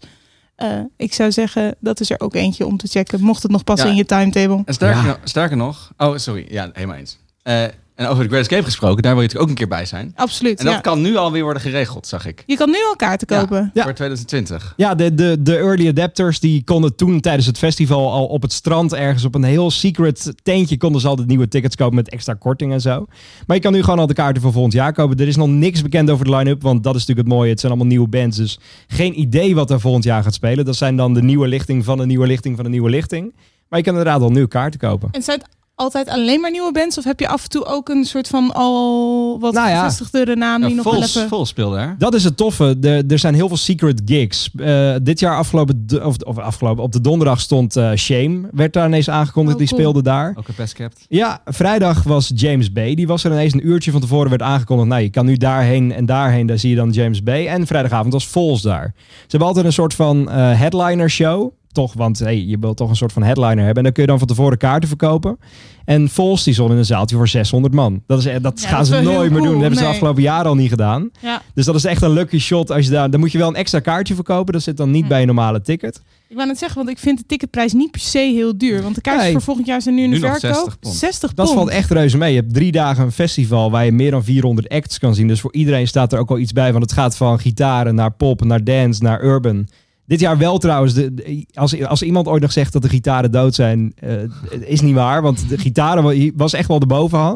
Eh, ik zou zeggen, dat is er ook eentje om te checken, mocht het nog passen Ja. in je timetable. En sterker, nog, sterker nog... Oh, sorry. Ja, helemaal eens. Eh, en over de Great Escape gesproken, daar wil je natuurlijk ook een keer bij zijn. Absoluut, En dat ja. kan nu alweer worden geregeld, zag ik. Je kan nu al kaarten kopen. Voor 2020. Ja, de, de, de early adapters die konden toen tijdens het festival al op het strand ergens op een heel secret tentje konden ze al de nieuwe tickets kopen met extra korting en zo. Maar je kan nu gewoon al de kaarten voor volgend jaar kopen. Er is nog niks bekend over de line-up, want dat is natuurlijk het mooie. Het zijn allemaal nieuwe bands, dus geen idee wat er volgend jaar gaat spelen. Dat zijn dan de nieuwe lichting van de nieuwe lichting van de nieuwe lichting. Maar je kan inderdaad al nu kaarten kopen. En zijn het altijd alleen maar nieuwe bands? Of heb je af en toe ook een soort van al wat Nou ja. gevestigdere naam die nog wel even... Vol speelde daar. Dat is het toffe. Er, er zijn heel veel secret gigs. Eh, dit jaar afgelopen, of, of afgelopen, op de donderdag stond eh, Shame. Werd daar ineens aangekondigd. Oh, die speelde daar. Ook een best kept. Ja, vrijdag was James Bay. Die was er ineens een uurtje van tevoren werd aangekondigd. Nou, je kan nu daarheen en daarheen. Daar zie je dan James Bay. En vrijdagavond was Vols daar. Ze hebben altijd een soort van eh, headliner show. Toch, want hey, je wilt toch een soort van headliner hebben. En dan kun je dan van tevoren kaarten verkopen. En Vols die stond in een zaaltje voor 600 man. Dat, is, eh, dat Ja, gaan dat ze nooit meer doen. Dat hebben ze de afgelopen jaren al niet gedaan. Ja. Dus dat is echt een lucky shot. Als je daar, dan moet je wel een extra kaartje verkopen. Dat zit dan niet bij een normale ticket. Ik wou net zeggen, want ik vind de ticketprijs niet per se heel duur. Want de kaartjes Nee. voor volgend jaar zijn nu in de verkoop. 60 pond. 60 Dat pond. valt echt reuze mee. Je hebt drie dagen een festival waar je meer dan 400 acts kan zien. Dus voor iedereen staat er ook wel iets bij. Want het gaat van gitaren naar pop, naar dance, naar urban. Dit jaar wel trouwens. De, als, als iemand ooit nog zegt dat de gitaren dood zijn, eh, is niet waar. Want de gitaren wa- was echt wel de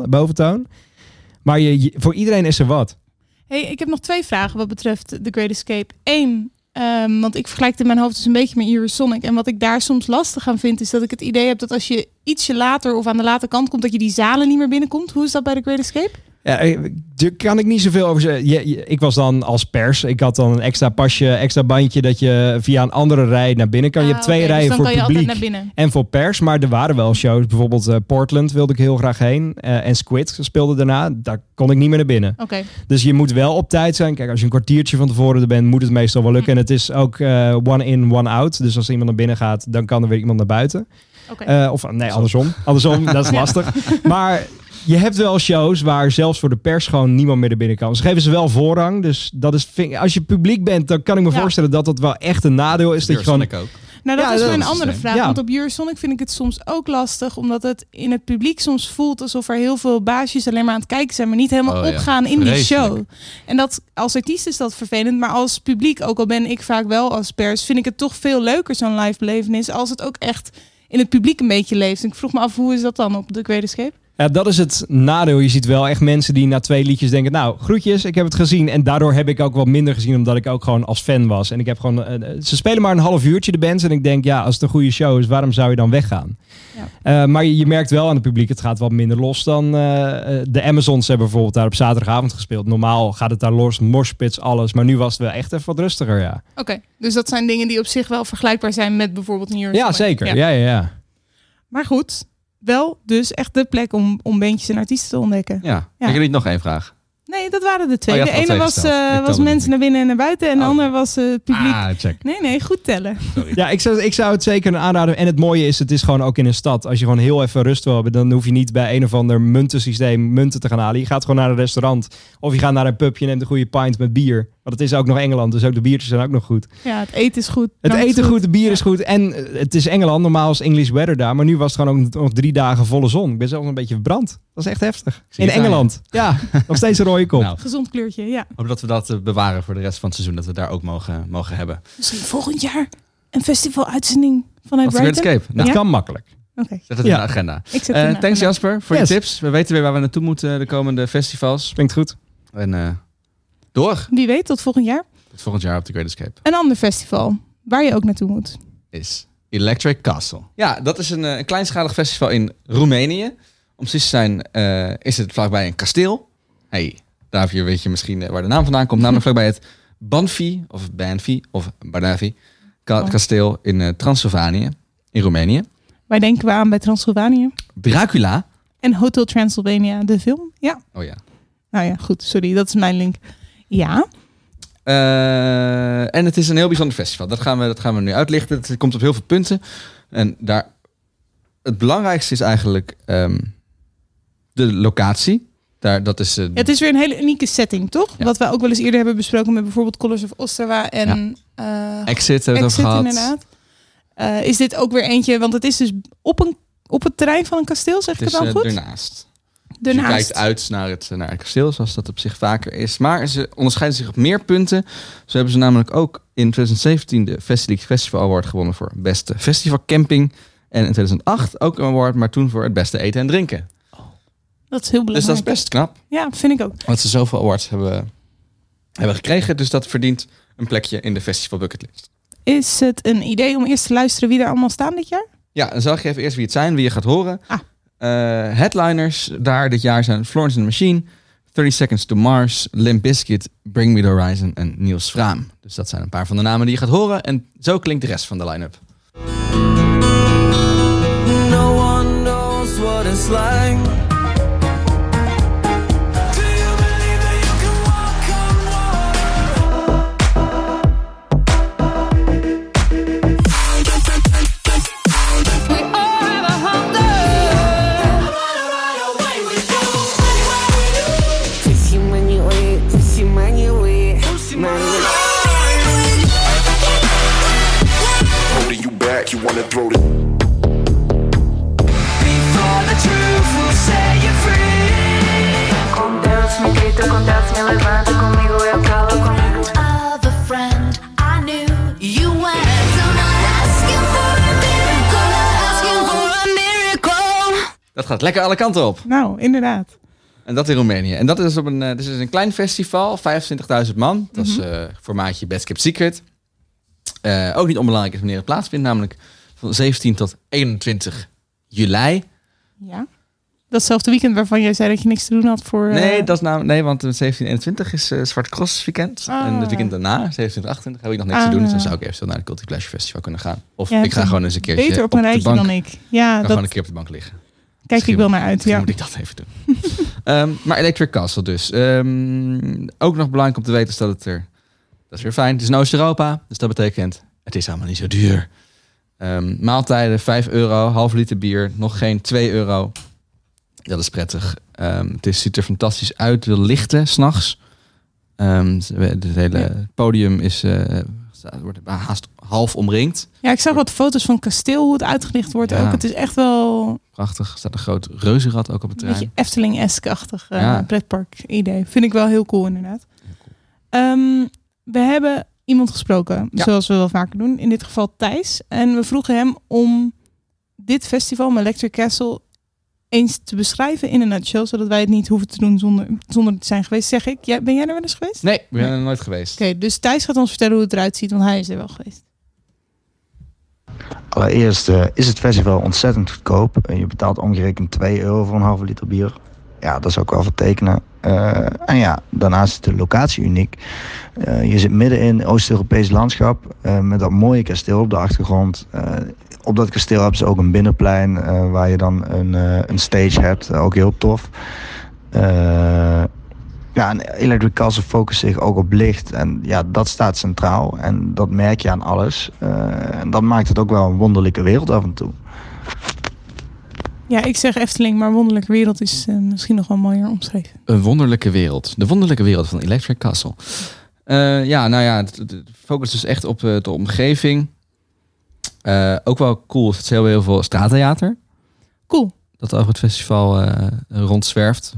boventoon. Maar je, voor iedereen is er wat. Hey, ik heb nog twee vragen wat betreft The Great Escape. Eén, ehm, want ik vergelijk het in mijn hoofd dus een beetje met Eurosonic. En wat ik daar soms lastig aan vind, is dat ik het idee heb dat als je ietsje later of aan de late kant komt, dat je die zalen niet meer binnenkomt. Hoe is dat bij The Great Escape? Ja, eh, daar kan ik niet zoveel over zeggen. Je- je- ik was dan als pers. Ik had dan een extra pasje, extra bandje dat je via een andere rij naar binnen kan. je Ah, hebt twee oké, dus rijen dan voor kan je altijd publiek naar binnen. en voor pers. Maar er waren wel shows. Bijvoorbeeld eh, Portland wilde ik heel graag heen. Eh, en Squid speelde daarna. Daar kon ik niet meer naar binnen. Oké. Dus je moet wel op tijd zijn. Kijk, als je een kwartiertje van tevoren er bent, moet het meestal wel lukken. En het is ook one in, one out. Dus als iemand naar binnen gaat, dan kan er weer iemand naar buiten. Oké. Eh, of nee, andersom. Andersom, dat is lastig. Maar je hebt wel shows waar zelfs voor de pers gewoon niemand meer naar binnen kan. Ze geven ze wel voorrang. Dus dat is, vind ik- als je publiek bent, dan kan ik me Ja. voorstellen dat dat wel echt een nadeel is. Dat je gewoon, Eurosonic ook. Nou, dat Ja, is dat weer een andere vraag. Ja. Want op Eurosonic vind ik het soms ook lastig. Omdat het in het publiek soms voelt alsof er heel veel baasjes alleen maar aan het kijken zijn. Maar niet helemaal Oh ja, opgaan in die show. En dat als artiest is dat vervelend. Maar als publiek, ook al ben ik vaak wel als pers, vind ik het toch veel leuker zo'n live belevenis. Als het ook echt in het publiek een beetje leeft. En ik vroeg me af, hoe is dat dan op de Great Escape? Ja, dat is het nadeel. Je ziet wel echt mensen die na twee liedjes denken... nou, groetjes, ik heb het gezien. En daardoor heb ik ook wat minder gezien... omdat ik ook gewoon als fan was. En ik heb gewoon... eh, eh, ze spelen maar een half uurtje, de bands. En ik denk, ja, als het een goede show is... waarom zou je dan weggaan? Eh, maar je, je merkt wel aan het publiek... het gaat wat minder los dan... eh, eh, de Amazons hebben bijvoorbeeld daar op zaterdagavond gespeeld. Normaal gaat het daar los, morspits, alles. Maar nu was het wel echt even wat rustiger, ja. Oké, dus dat zijn dingen die op zich wel vergelijkbaar zijn met bijvoorbeeld een Eurosonic. Ja, zeker. Ja, ja, ja. Maar goed, wel dus echt de plek om, om bandjes en artiesten te ontdekken. Ja. Heb je niet nog één vraag? Nee, dat waren de twee. Oh, de ene twee was, eh, was mensen naar binnen en naar buiten. En de Oh. ander was eh, het publiek. Ah, check. Nee, nee, goed tellen. Ja, ik zou, ik zou het zeker aanraden. En het mooie is, het is gewoon ook in een stad. Als je gewoon heel even rust wil hebben, dan hoef je niet bij een of ander muntensysteem munten te gaan halen. Je gaat gewoon naar een restaurant. Of je gaat naar een pub, je neemt een goede pint met bier. Want het is ook nog Engeland, dus ook de biertjes zijn ook nog goed. Ja, het eten is goed. Het eten goed, de bier is goed. En eh, het is Engeland, normaal is English weather daar. Maar nu was het gewoon ook nog drie dagen volle zon. Ik ben zelfs een beetje verbrand. Dat is echt heftig. In Engeland. Ja, nog steeds een rode kop. Nou, Gezond kleurtje, ja. hoop dat we dat eh, bewaren voor de rest van het seizoen. Dat we daar ook mogen, mogen hebben. Misschien volgend jaar een festivaluitzending vanuit Brighton. Great Escape. Nou, Ja? kan makkelijk. Oké. Zet het Ja. in de agenda. Ik zet het Eh, in de thanks agenda. Jasper voor Yes. je tips. We weten weer waar we naartoe moeten de komende festivals. Klinkt goed. En eh, door. Wie weet, tot volgend jaar. Tot volgend jaar op de Great Escape. Een ander festival waar je ook naartoe moet. is Electric Castle. Ja, dat is een, eh, een kleinschalig festival in Roemenië. Om precies te zijn eh, is het vlakbij een kasteel. hey, Davie, weet je misschien eh, waar de naam vandaan komt. Namelijk vlakbij het Banfi, of Banfi, of Banavi ka- Oh. kasteel in eh, Transylvanië, in Roemenië. Wij denken we aan bij Transylvanië. Dracula. En Hotel Transylvania, de film. Ja. Oh ja. Nou ja, goed. Sorry, dat is mijn link. Ja. En het is een heel bijzonder festival. Dat gaan we, dat gaan we nu uitlichten. Het komt op heel veel punten. En daar, het belangrijkste is eigenlijk ehm, de locatie. Daar, dat is, eh, Ja, het is weer een hele unieke setting, toch? Wat we ook wel eens eerder hebben besproken met bijvoorbeeld Colors of Ostrava en eh, Exit hebben we gehad. inderdaad. Eh, is dit ook weer eentje, want het is dus op, een, op het terrein van een kasteel, zeg Het ik het dan goed? ernaast. Dus je kijkt uit naar het, naar het kasteel, zoals dat op zich vaker is. Maar ze onderscheiden zich op meer punten. Zo hebben ze namelijk ook in 2017 de Festival Festival Award gewonnen voor beste festivalcamping. En in 2008 ook een award, maar toen voor het beste eten en drinken. Dat is heel Dus belangrijk. dat is best knap. Ja, vind ik ook. Dat ze zoveel awards hebben, hebben gekregen. Dus dat verdient een plekje in de festival bucketlist. Is het een idee om eerst te luisteren wie er allemaal staan dit jaar? Ja, dan zal ik je even eerst wie het zijn, wie je gaat horen. Ah. Eh, headliners daar dit jaar zijn Florence and the Machine, 30 Seconds to Mars, Limp Bizkit, Bring Me the Horizon en Niels Vraam. Dus dat zijn een paar van de namen die je gaat horen. En zo klinkt de rest van de line-up. No one knows what it's like. Dat gaat lekker alle kanten op. Nou, inderdaad. En dat in Roemenië. En dat is op een, dit is een klein festival, 25.000 man. Dat is eh formaatje Best Kept Secret. Eh, ook niet onbelangrijk is wanneer het plaatsvindt, namelijk van 17 tot 21 juli. Ja. Datzelfde weekend waarvan jij zei dat je niks te doen had voor... Nee, dat is nou, nee, want 17 en 21 is Zwarte Cross weekend. Ah. En het weekend daarna, 27 28, heb ik nog niks te doen. Dus dan zou ik eventueel naar de Culti Pleasure Festival kunnen gaan. Of Ja, ik ga gewoon eens een keertje Beter op een rijtje bank. dan ik. Ja, ga dat gewoon een keer op de bank liggen. Kijk ik wel naar uit. Ja. moet ik dat even doen. Ehm, maar Electric Castle dus. Ehm, ook nog belangrijk om te weten is dat het er... Dat is weer fijn. Het is in Oost-Europa. Dus dat betekent, het is allemaal niet zo duur. Ehm, maaltijden 5 euro. Half liter bier. Nog geen 2 euro. Dat is prettig. Het is, ziet er fantastisch uit. De lichten s'nachts. Het hele podium is, eh, staat- wordt haast half omringd. ja, ik zag wat foto's van het kasteel, hoe het uitgelicht wordt Ja. ook. Het is echt wel Prachtig. Er staat een groot reuzenrad ook op het een terrein. beetje Efteling-esque-achtig eh, Ja. pretpark idee. Vind ik wel heel cool inderdaad. Ehm, we hebben iemand gesproken, Ja. zoals we wel vaker doen. In dit geval Thijs. En we vroegen hem om dit festival, Electric Castle, eens te beschrijven in een nutshell. Zodat wij het niet hoeven te doen zonder, zonder te zijn geweest. Zeg ik, jij, ben jij er wel eens geweest? Nee, ik ben er nooit geweest. Oké, dus Thijs gaat ons vertellen hoe het eruit ziet, want hij is er wel geweest. Allereerst eh, is het festival ontzettend goedkoop. Eh, je betaalt omgerekend 2 euro voor een halve liter bier. Ja, dat is ook wel vertekenen. Eh en ja, daarnaast is de locatie uniek. Eh, je zit midden in Oost-Europees landschap eh, met dat mooie kasteel op de achtergrond. Op dat kasteel hebben ze ook een binnenplein eh, waar je dan een, eh, een stage hebt. Eh, ook heel tof. Eh, ja, en Electric Castle focust zich ook op licht. En ja, dat staat centraal. En dat merk je aan alles. Eh, en dat maakt het ook wel een wonderlijke wereld af en toe. Ja, ik zeg Efteling, maar Wonderlijke Wereld is misschien nog wel mooier omschreven. Een wonderlijke wereld. De wonderlijke wereld van Electric Castle. Eh, ja, nou ja, het, het- het focust dus echt op eh, de omgeving. Eh, ook wel cool is dat ze heel, veel straattheater. Cool. Dat over het festival eh, rondzwerft.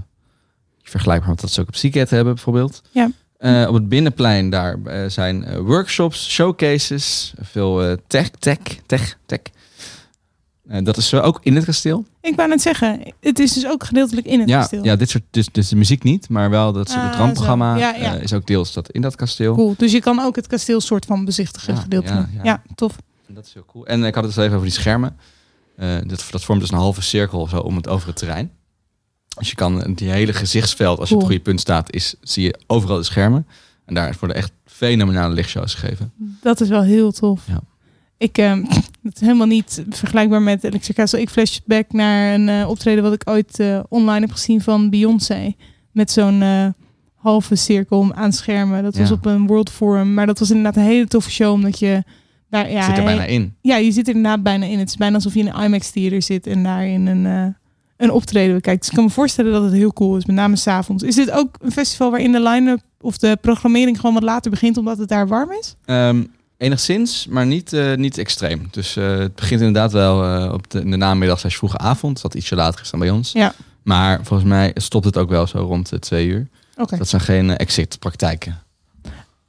Vergelijkbaar met dat ze ook op Seagate hebben bijvoorbeeld. Ja. Eh, op het binnenplein daar zijn workshops, showcases, veel tech, tech, tech, tech. Dat is ook in het kasteel. Ik wou net zeggen, het is dus ook gedeeltelijk in het ja, kasteel. ja, dit soort, dus, dus de muziek niet, maar wel dat Ah, het randprogramma zo. Ja, ja. is ook deels dat in dat kasteel. Cool. Dus je kan ook het kasteel soort van bezichtigen gedeeltelijk. ja. tof. Dat is heel cool. En ik had het dus even over die schermen. Eh, dat, dat vormt dus een halve cirkel zo om het over het terrein. Dus je kan die hele gezichtsveld, als je op het goede punt staat, is, zie je overal de schermen. En daar worden echt fenomenale lichtshows gegeven. Dat is wel heel tof. Ja. Ik, ehm het is helemaal niet vergelijkbaar met Electric Castle. Ik flashback naar een eh, optreden wat ik ooit eh, online heb gezien van Beyoncé. Met zo'n halve cirkel aan schermen. Dat was op een World Forum. Maar dat was inderdaad een hele toffe show. Omdat je daar... Ja, Zit er bijna in. Ja, je zit er inderdaad bijna in. Het is bijna alsof je in een IMAX theater zit en daar in een, eh, een optreden bekijkt. Dus ik kan me voorstellen dat het heel cool is. Met name s'avonds. Is dit ook een festival waarin de line-up of de programmering gewoon wat later begint omdat het daar warm is? Ehm, enigszins, maar niet, eh, niet extreem. Dus eh, het begint inderdaad wel op de, in de namiddag slash vroege avond. Dat iets later is dan bij ons. Ja. Maar volgens mij stopt het ook wel zo rond de twee uur. Oké. Dat zijn geen exit praktijken.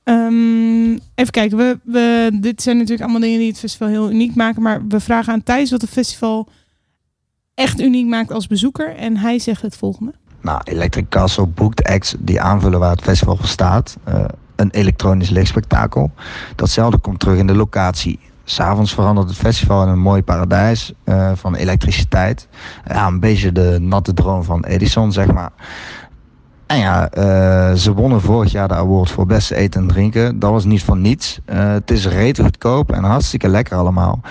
Ehm, even kijken. We, we, dit zijn natuurlijk allemaal dingen die het festival heel uniek maken. Maar we vragen aan Thijs wat het festival echt uniek maakt als bezoeker. En hij zegt het volgende. Nou, Electric Castle boekt acts die aanvullen waar het festival voor staat. Eh, een elektronisch lichtspektakel. Datzelfde komt terug in de locatie. S'avonds verandert het festival in een mooi paradijs eh, van elektriciteit. Ja, een beetje de natte droom van Edison, zeg maar. Ja, eh, ze wonnen vorig jaar de award voor beste eten en drinken. Dat was niet van niets. Eh, het is rete goedkoop en hartstikke lekker allemaal.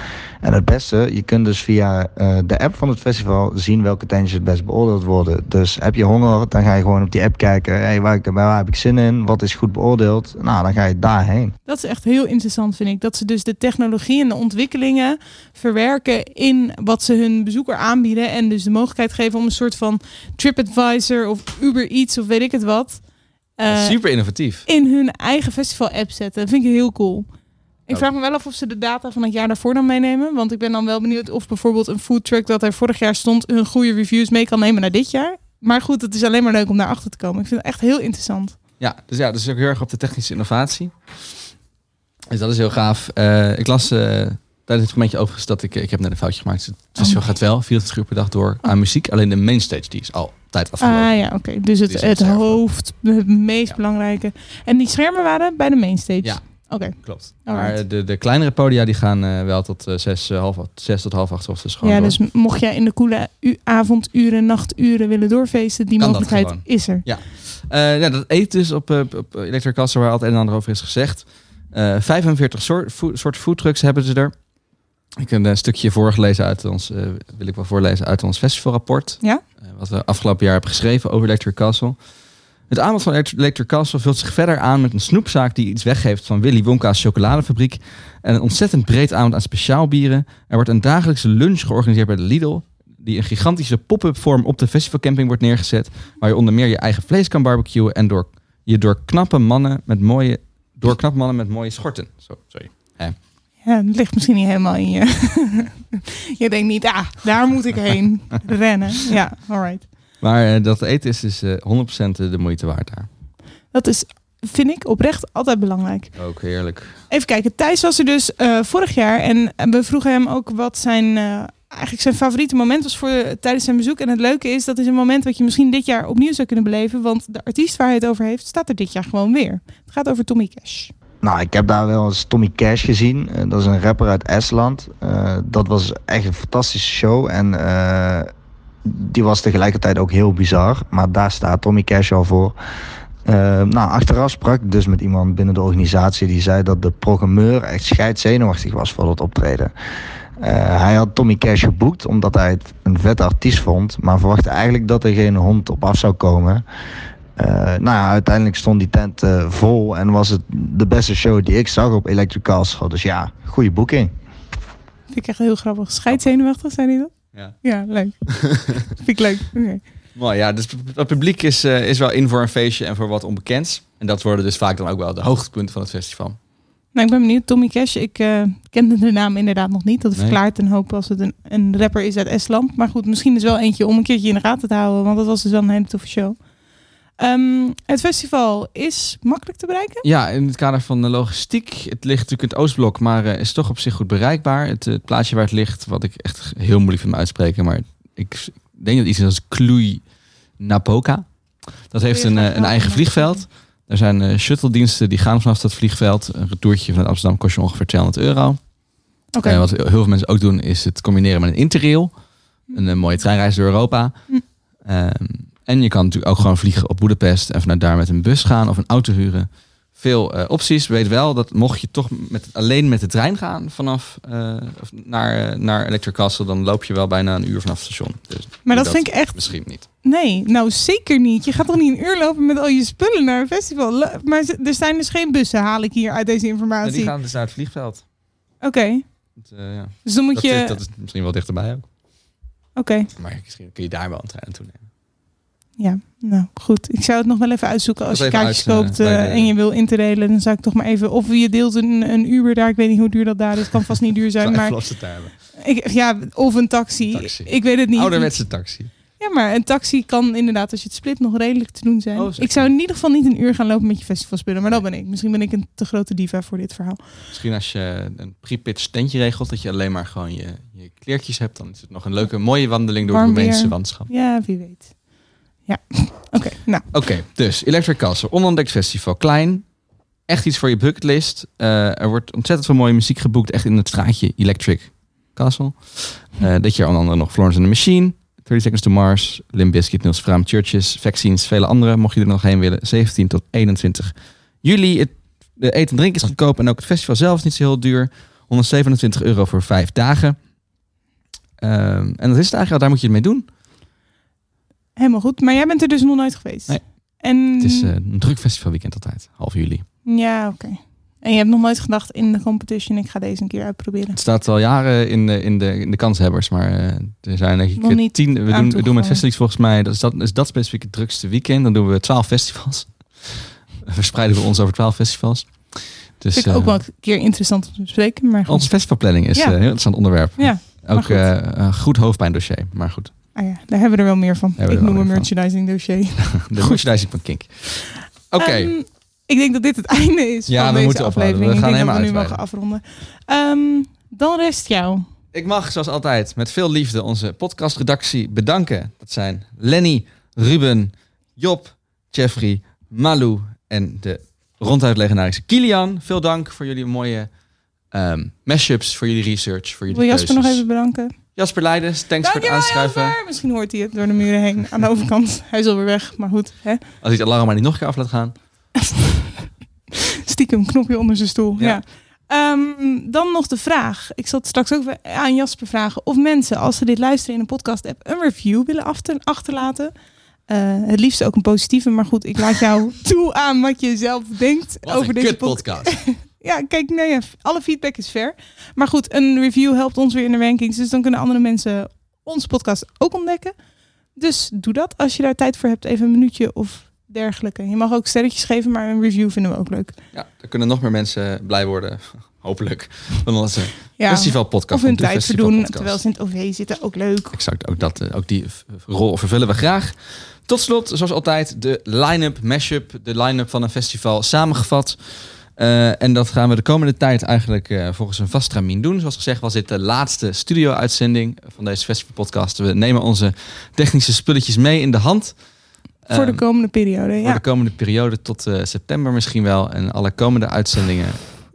En het beste, je kunt dus via eh, de app van het festival zien welke tentjes het best beoordeeld worden. Dus heb je honger, dan ga je gewoon op die app kijken. Hey, waar, waar heb ik zin in? Wat is goed beoordeeld? Nou, dan ga je daarheen. Dat is echt heel interessant, vind ik. Dat ze dus de technologie en de ontwikkelingen verwerken in wat ze hun bezoeker aanbieden. En dus de mogelijkheid geven om een soort van TripAdvisor of Uber Eats of weet ik het wat. eh, Super innovatief. in hun eigen festival-app zetten. Dat vind ik heel cool. Ik vraag me wel af of ze de data van het jaar daarvoor dan meenemen. Want ik ben dan wel benieuwd of bijvoorbeeld een food truck dat er vorig jaar stond... hun goede reviews mee kan nemen naar dit jaar. Maar goed, het is alleen maar leuk om daar achter te komen. Ik vind het echt heel interessant. Ja, dus ja, dus ook heel erg op de technische innovatie. Dus dat is heel gaaf. Eh, ik las eh, tijdens het momentje overigens dat ik, ik heb net een foutje gemaakt. Het festival Oh. gaat wel 24 uur per dag door aan muziek. Alleen de mainstage die is altijd afgelopen. Ah ja, oké. Dus het, het hoofd, het meest belangrijke. En die schermen waren bij de mainstage? Ja. Oké. Klopt. Alright. Maar de, de kleinere podia die gaan eh, wel tot eh, zes, eh, half, zes tot half acht. Of gewoon Ja, door. dus mocht jij in de koele avonduren, nachturen willen doorfeesten, die Kan mogelijkheid is er. Ja. Eh, ja, dat eet dus op, eh, op Electric Castle waar altijd een en ander over is gezegd. Eh 45 soort, food, foodtrucks hebben ze er. Ik heb een stukje voorgelezen uit ons, eh, wil ik wel voorlezen uit ons festivalrapport. Ja? Eh, wat we afgelopen jaar hebben geschreven over Electric Castle. Het aanbod van Elect- Electric Castle vult zich verder aan met een snoepzaak die iets weggeeft van Willy Wonka's chocoladefabriek. En een ontzettend breed aanbod aan speciaalbieren. Er wordt een dagelijkse lunch georganiseerd bij de Lidl. Die een gigantische pop-up vorm op de festivalcamping wordt neergezet. Waar je onder meer je eigen vlees kan barbecuen. En door, je door knappe mannen met mooie, door knappe mannen met mooie schorten. Zo, sorry. Ja, het ligt misschien niet helemaal in je. je denkt niet, ah, daar moet ik heen rennen. Ja, alright. Maar eh, dat eten is dus eh 100% de moeite waard daar. Dat is, vind ik, oprecht altijd belangrijk. Ook heerlijk. Even kijken, Thijs was er dus eh, vorig jaar en we vroegen hem ook wat zijn, eh, eigenlijk zijn favoriete moment was voor, tijdens zijn bezoek. En het leuke is, dat is een moment wat je misschien dit jaar opnieuw zou kunnen beleven, want de artiest waar hij het over heeft, staat er dit jaar gewoon weer. Het gaat over Tommy Cash. Nou, ik heb daar wel eens Tommy Cash gezien. Eh, dat is een rapper uit Estland. Eh, dat was echt een fantastische show. En eh, die was tegelijkertijd ook heel bizar. Maar daar staat Tommy Cash al voor. Nou, achteraf sprak ik dus met iemand binnen de organisatie die zei dat de programmeur echt scheidzenuwachtig was voor dat optreden. Hij had Tommy Cash geboekt omdat hij het een vette artiest vond, maar verwachtte eigenlijk dat er geen hond op af zou komen. Eh, nou ja, uiteindelijk stond die tent eh, vol en was het de beste show die ik zag op Electric Castle. Dus ja, goede boeking. Vind ik echt heel grappig. Scheidzenuwachtig, zei hij dat? Ja. Ja, leuk. Vind ik leuk. Oké. Mooi, ja. Dus het publiek is, eh, is wel in voor een feestje en voor wat onbekends. En dat worden dus vaak dan ook wel de hoogtepunten van het festival. Nou, ik ben benieuwd. Tommy Cash, ik eh, kende de naam inderdaad nog niet. Dat Nee. verklaart een hoop als het een, een rapper is uit Estland. Maar goed, misschien is wel eentje om een keertje in de gaten te houden. Want dat was dus wel een hele toffe show. Ehm, het festival is makkelijk te bereiken. Ja, in het kader van de logistiek. Het ligt natuurlijk in het Oostblok, maar eh, is toch op zich goed bereikbaar. Het, eh, het plaatsje waar het ligt, wat ik echt heel moeilijk vind me uitspreken. Maar ik denk dat iets is als Cluj Napoca. Dat heeft een, eh, een eigen vliegveld. Er zijn eh shuttle-diensten die gaan vanaf dat vliegveld. Een retourtje vanuit Amsterdam kost je ongeveer 200 euro. Oké. Eh, wat heel veel mensen ook doen, is het combineren met een interrail. Een, eh, mooie treinreis door Europa. Ehm, en je kan natuurlijk ook gewoon vliegen op Boedapest en vanuit daar met een bus gaan of een auto huren. Veel eh, opties. Weet wel dat mocht je toch met, alleen met de trein gaan vanaf eh, naar, eh, naar Electric Castle, dan loop je wel bijna een uur vanaf het station. Dus Maar dat vind ik echt- Misschien niet. Nee, nou zeker niet. Je gaat toch niet een uur lopen met al je spullen naar een festival? Maar er zijn dus geen bussen, haal ik hier uit deze En informatie. die gaan dus naar het vliegveld. Oké, eh, ja. Dus dan moet dat je- Is, dat is misschien wel dichterbij ook. oké. Maar misschien kun je daar wel een trein naartoe nemen. Ja, nou goed. Ik zou het nog wel even uitzoeken. Als je kaartjes uit, koopt eh, de- en je wil interrailen, dan zou ik toch maar even... Of je deelt een, een Uber daar. Ik weet niet hoe duur dat daar is. Kan vast niet duur zijn. Maar, ik, ja, of een taxi. Ik weet het niet. Ouderwetse taxi. Ja, maar een taxi kan inderdaad, als je het split, nog redelijk te doen zijn. Oh, ik zou in ieder geval niet een uur gaan lopen met je festivalspullen. Maar dat ben ik. Misschien ben ik een te grote diva voor dit verhaal. Misschien als je een pre-pitch tentje regelt, dat je alleen maar gewoon je, je kleertjes hebt, dan is het nog een leuke, mooie wandeling door Warm het Roemeense weer. landschap. Ja, wie weet. Ja, oké. nou, Oké, dus Electric Castle, onontdekt festival, klein, echt iets voor je bucketlist. Eh, er wordt ontzettend veel mooie muziek geboekt, echt in het straatje Electric Castle. Eh dit jaar onder andere nog Florence and the Machine, 30 Seconds to Mars, Limp Bizkit, Niels Fraam, Churches, Vaccines, vele andere. Mocht je er nog heen willen, 17 tot 21 juli. Het, de eten en drinken is goedkoop en ook het festival zelf is niet zo heel duur. 127 euro voor vijf dagen. Ehm, en dat is het eigenlijk al, daar moet je het mee doen. Helemaal goed. Maar jij bent er dus nog nooit geweest. Nee. En, Het is eh, een druk festivalweekend altijd, half juli. Ja, oké. En je hebt nog nooit gedacht in de competition, ik ga deze een keer uitproberen. Het staat al jaren in de, in de, in de kanshebbers, maar eh, er zijn denk ik niet tien. We doen, we doen met festivals volgens mij, dat is dat, is dat specifiek het drukste weekend. Dan doen we twaalf festivals. Verspreiden we ons over twaalf festivals. Dus Vind ik eh, ook wel een keer interessant om te bespreken. Maar goed. onze festivalplanning is Ja. een heel interessant onderwerp. Ja, Ook goed. eh, een goed hoofdpijndossier, maar goed. Ah ja, daar hebben we er wel meer van. Ik noem een van. merchandising dossier. De merchandising van Kink. Oké, Ehm, ik denk dat dit het einde is Ja, van we deze moeten aflevering. We gaan ik denk dat we helemaal nu mogen afronden. Ehm, dan rest jou. Ik mag zoals altijd met veel liefde onze podcastredactie bedanken. Dat zijn Lenny, Ruben, Job, Jeffrey, Malou en de ronduit legendarische Kilian. Veel dank voor jullie mooie ehm mashups, voor jullie research, voor jullie Wil Jasper nog even bedanken? Jasper Leidens, thanks voor het aanschuiven. Jasper. Misschien hoort hij het door de muren heen aan de overkant. Hij is alweer weg, maar goed. Hè? Als hij het alarm maar niet nog een keer af laat gaan. Stiekem knopje onder zijn stoel. Ja. Ja. Ehm, dan nog de vraag. Ik zal straks ook aan Jasper vragen. Of mensen, als ze dit luisteren in een podcast app, een review willen achter- achterlaten. Eh, het liefst ook een positieve. Maar goed, ik laat jou toe aan wat je zelf denkt Wat over deze podcast. Ja, kijk, nee, ja, alle feedback is fair. Maar goed, een review helpt ons weer in de rankings. Dus dan kunnen andere mensen onze podcast ook ontdekken. Dus doe dat als je daar tijd voor hebt. Even een minuutje of dergelijke. Je mag ook sterretjes geven, maar een review vinden we ook leuk. Ja, er kunnen nog meer mensen blij worden. Hopelijk. Van onze Ja, festivalpodcast. Of hun tijd verdoen terwijl ze in het OV zitten. Ook leuk. Exact, ook, dat, eh, ook die rol vervullen we graag. Tot slot, zoals altijd, de line-up, mashup, de line-up van een festival samengevat. Eh, en dat gaan we de komende tijd eigenlijk eh, volgens een vast tramien doen. Zoals gezegd was dit de laatste studio-uitzending van deze festivalpodcast. We nemen onze technische spulletjes mee in de hand. Voor de Ehm, komende periode. voor Ja. de komende periode tot eh, september misschien wel. En alle komende uitzendingen.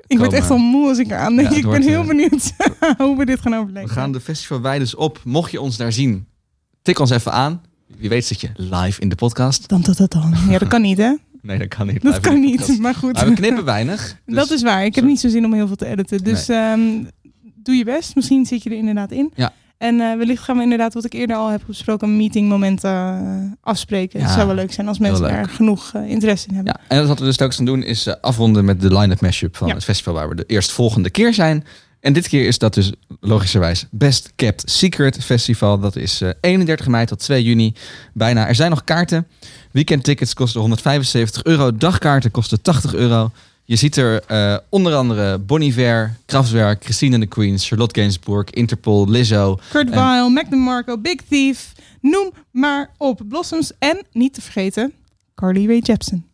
Ik word echt al moe als ik eraan denk. Ja, ik ben heel benieuwd hoe we dit gaan overleven. We gaan de festivalwijdes op. Mocht je ons daar zien, tik ons even aan. Wie weet zit je live in de podcast. Dan, dan, dan, dan. Ja, dat kan niet, hè? Nee, dat kan niet. Dat kan niet, podcast. maar goed. Maar we knippen weinig. dus- dat is waar. Ik heb niet zo zin om heel veel te editen. Dus ehm, doe je best. Misschien zit je er inderdaad in. Ja. En eh, wellicht gaan we inderdaad, wat ik eerder al heb besproken, een meetingmomenten eh, afspreken. Ja, Het zou wel leuk zijn als mensen daar genoeg eh, interesse in hebben. Ja, en wat we dus telkens gaan doen is afronden met de line-up mashup van Ja. het festival waar we de eerstvolgende keer zijn. En dit keer is dat dus logischerwijs Best Kept Secret Festival. Dat is eh, 31 mei tot 2 juni. Bijna. Er zijn nog kaarten. Weekendtickets kosten 175 euro. Dagkaarten kosten 80 euro. Je ziet er eh, onder andere Bon Iver, Kraftwerk, Christine and the Queens, Charlotte Gainsbourg, Interpol, Lizzo. Kurt En- Weill, Mac DeMarco, Big Thief. Noem maar op. Blossoms en, niet te vergeten, Carly Rae Jepsen.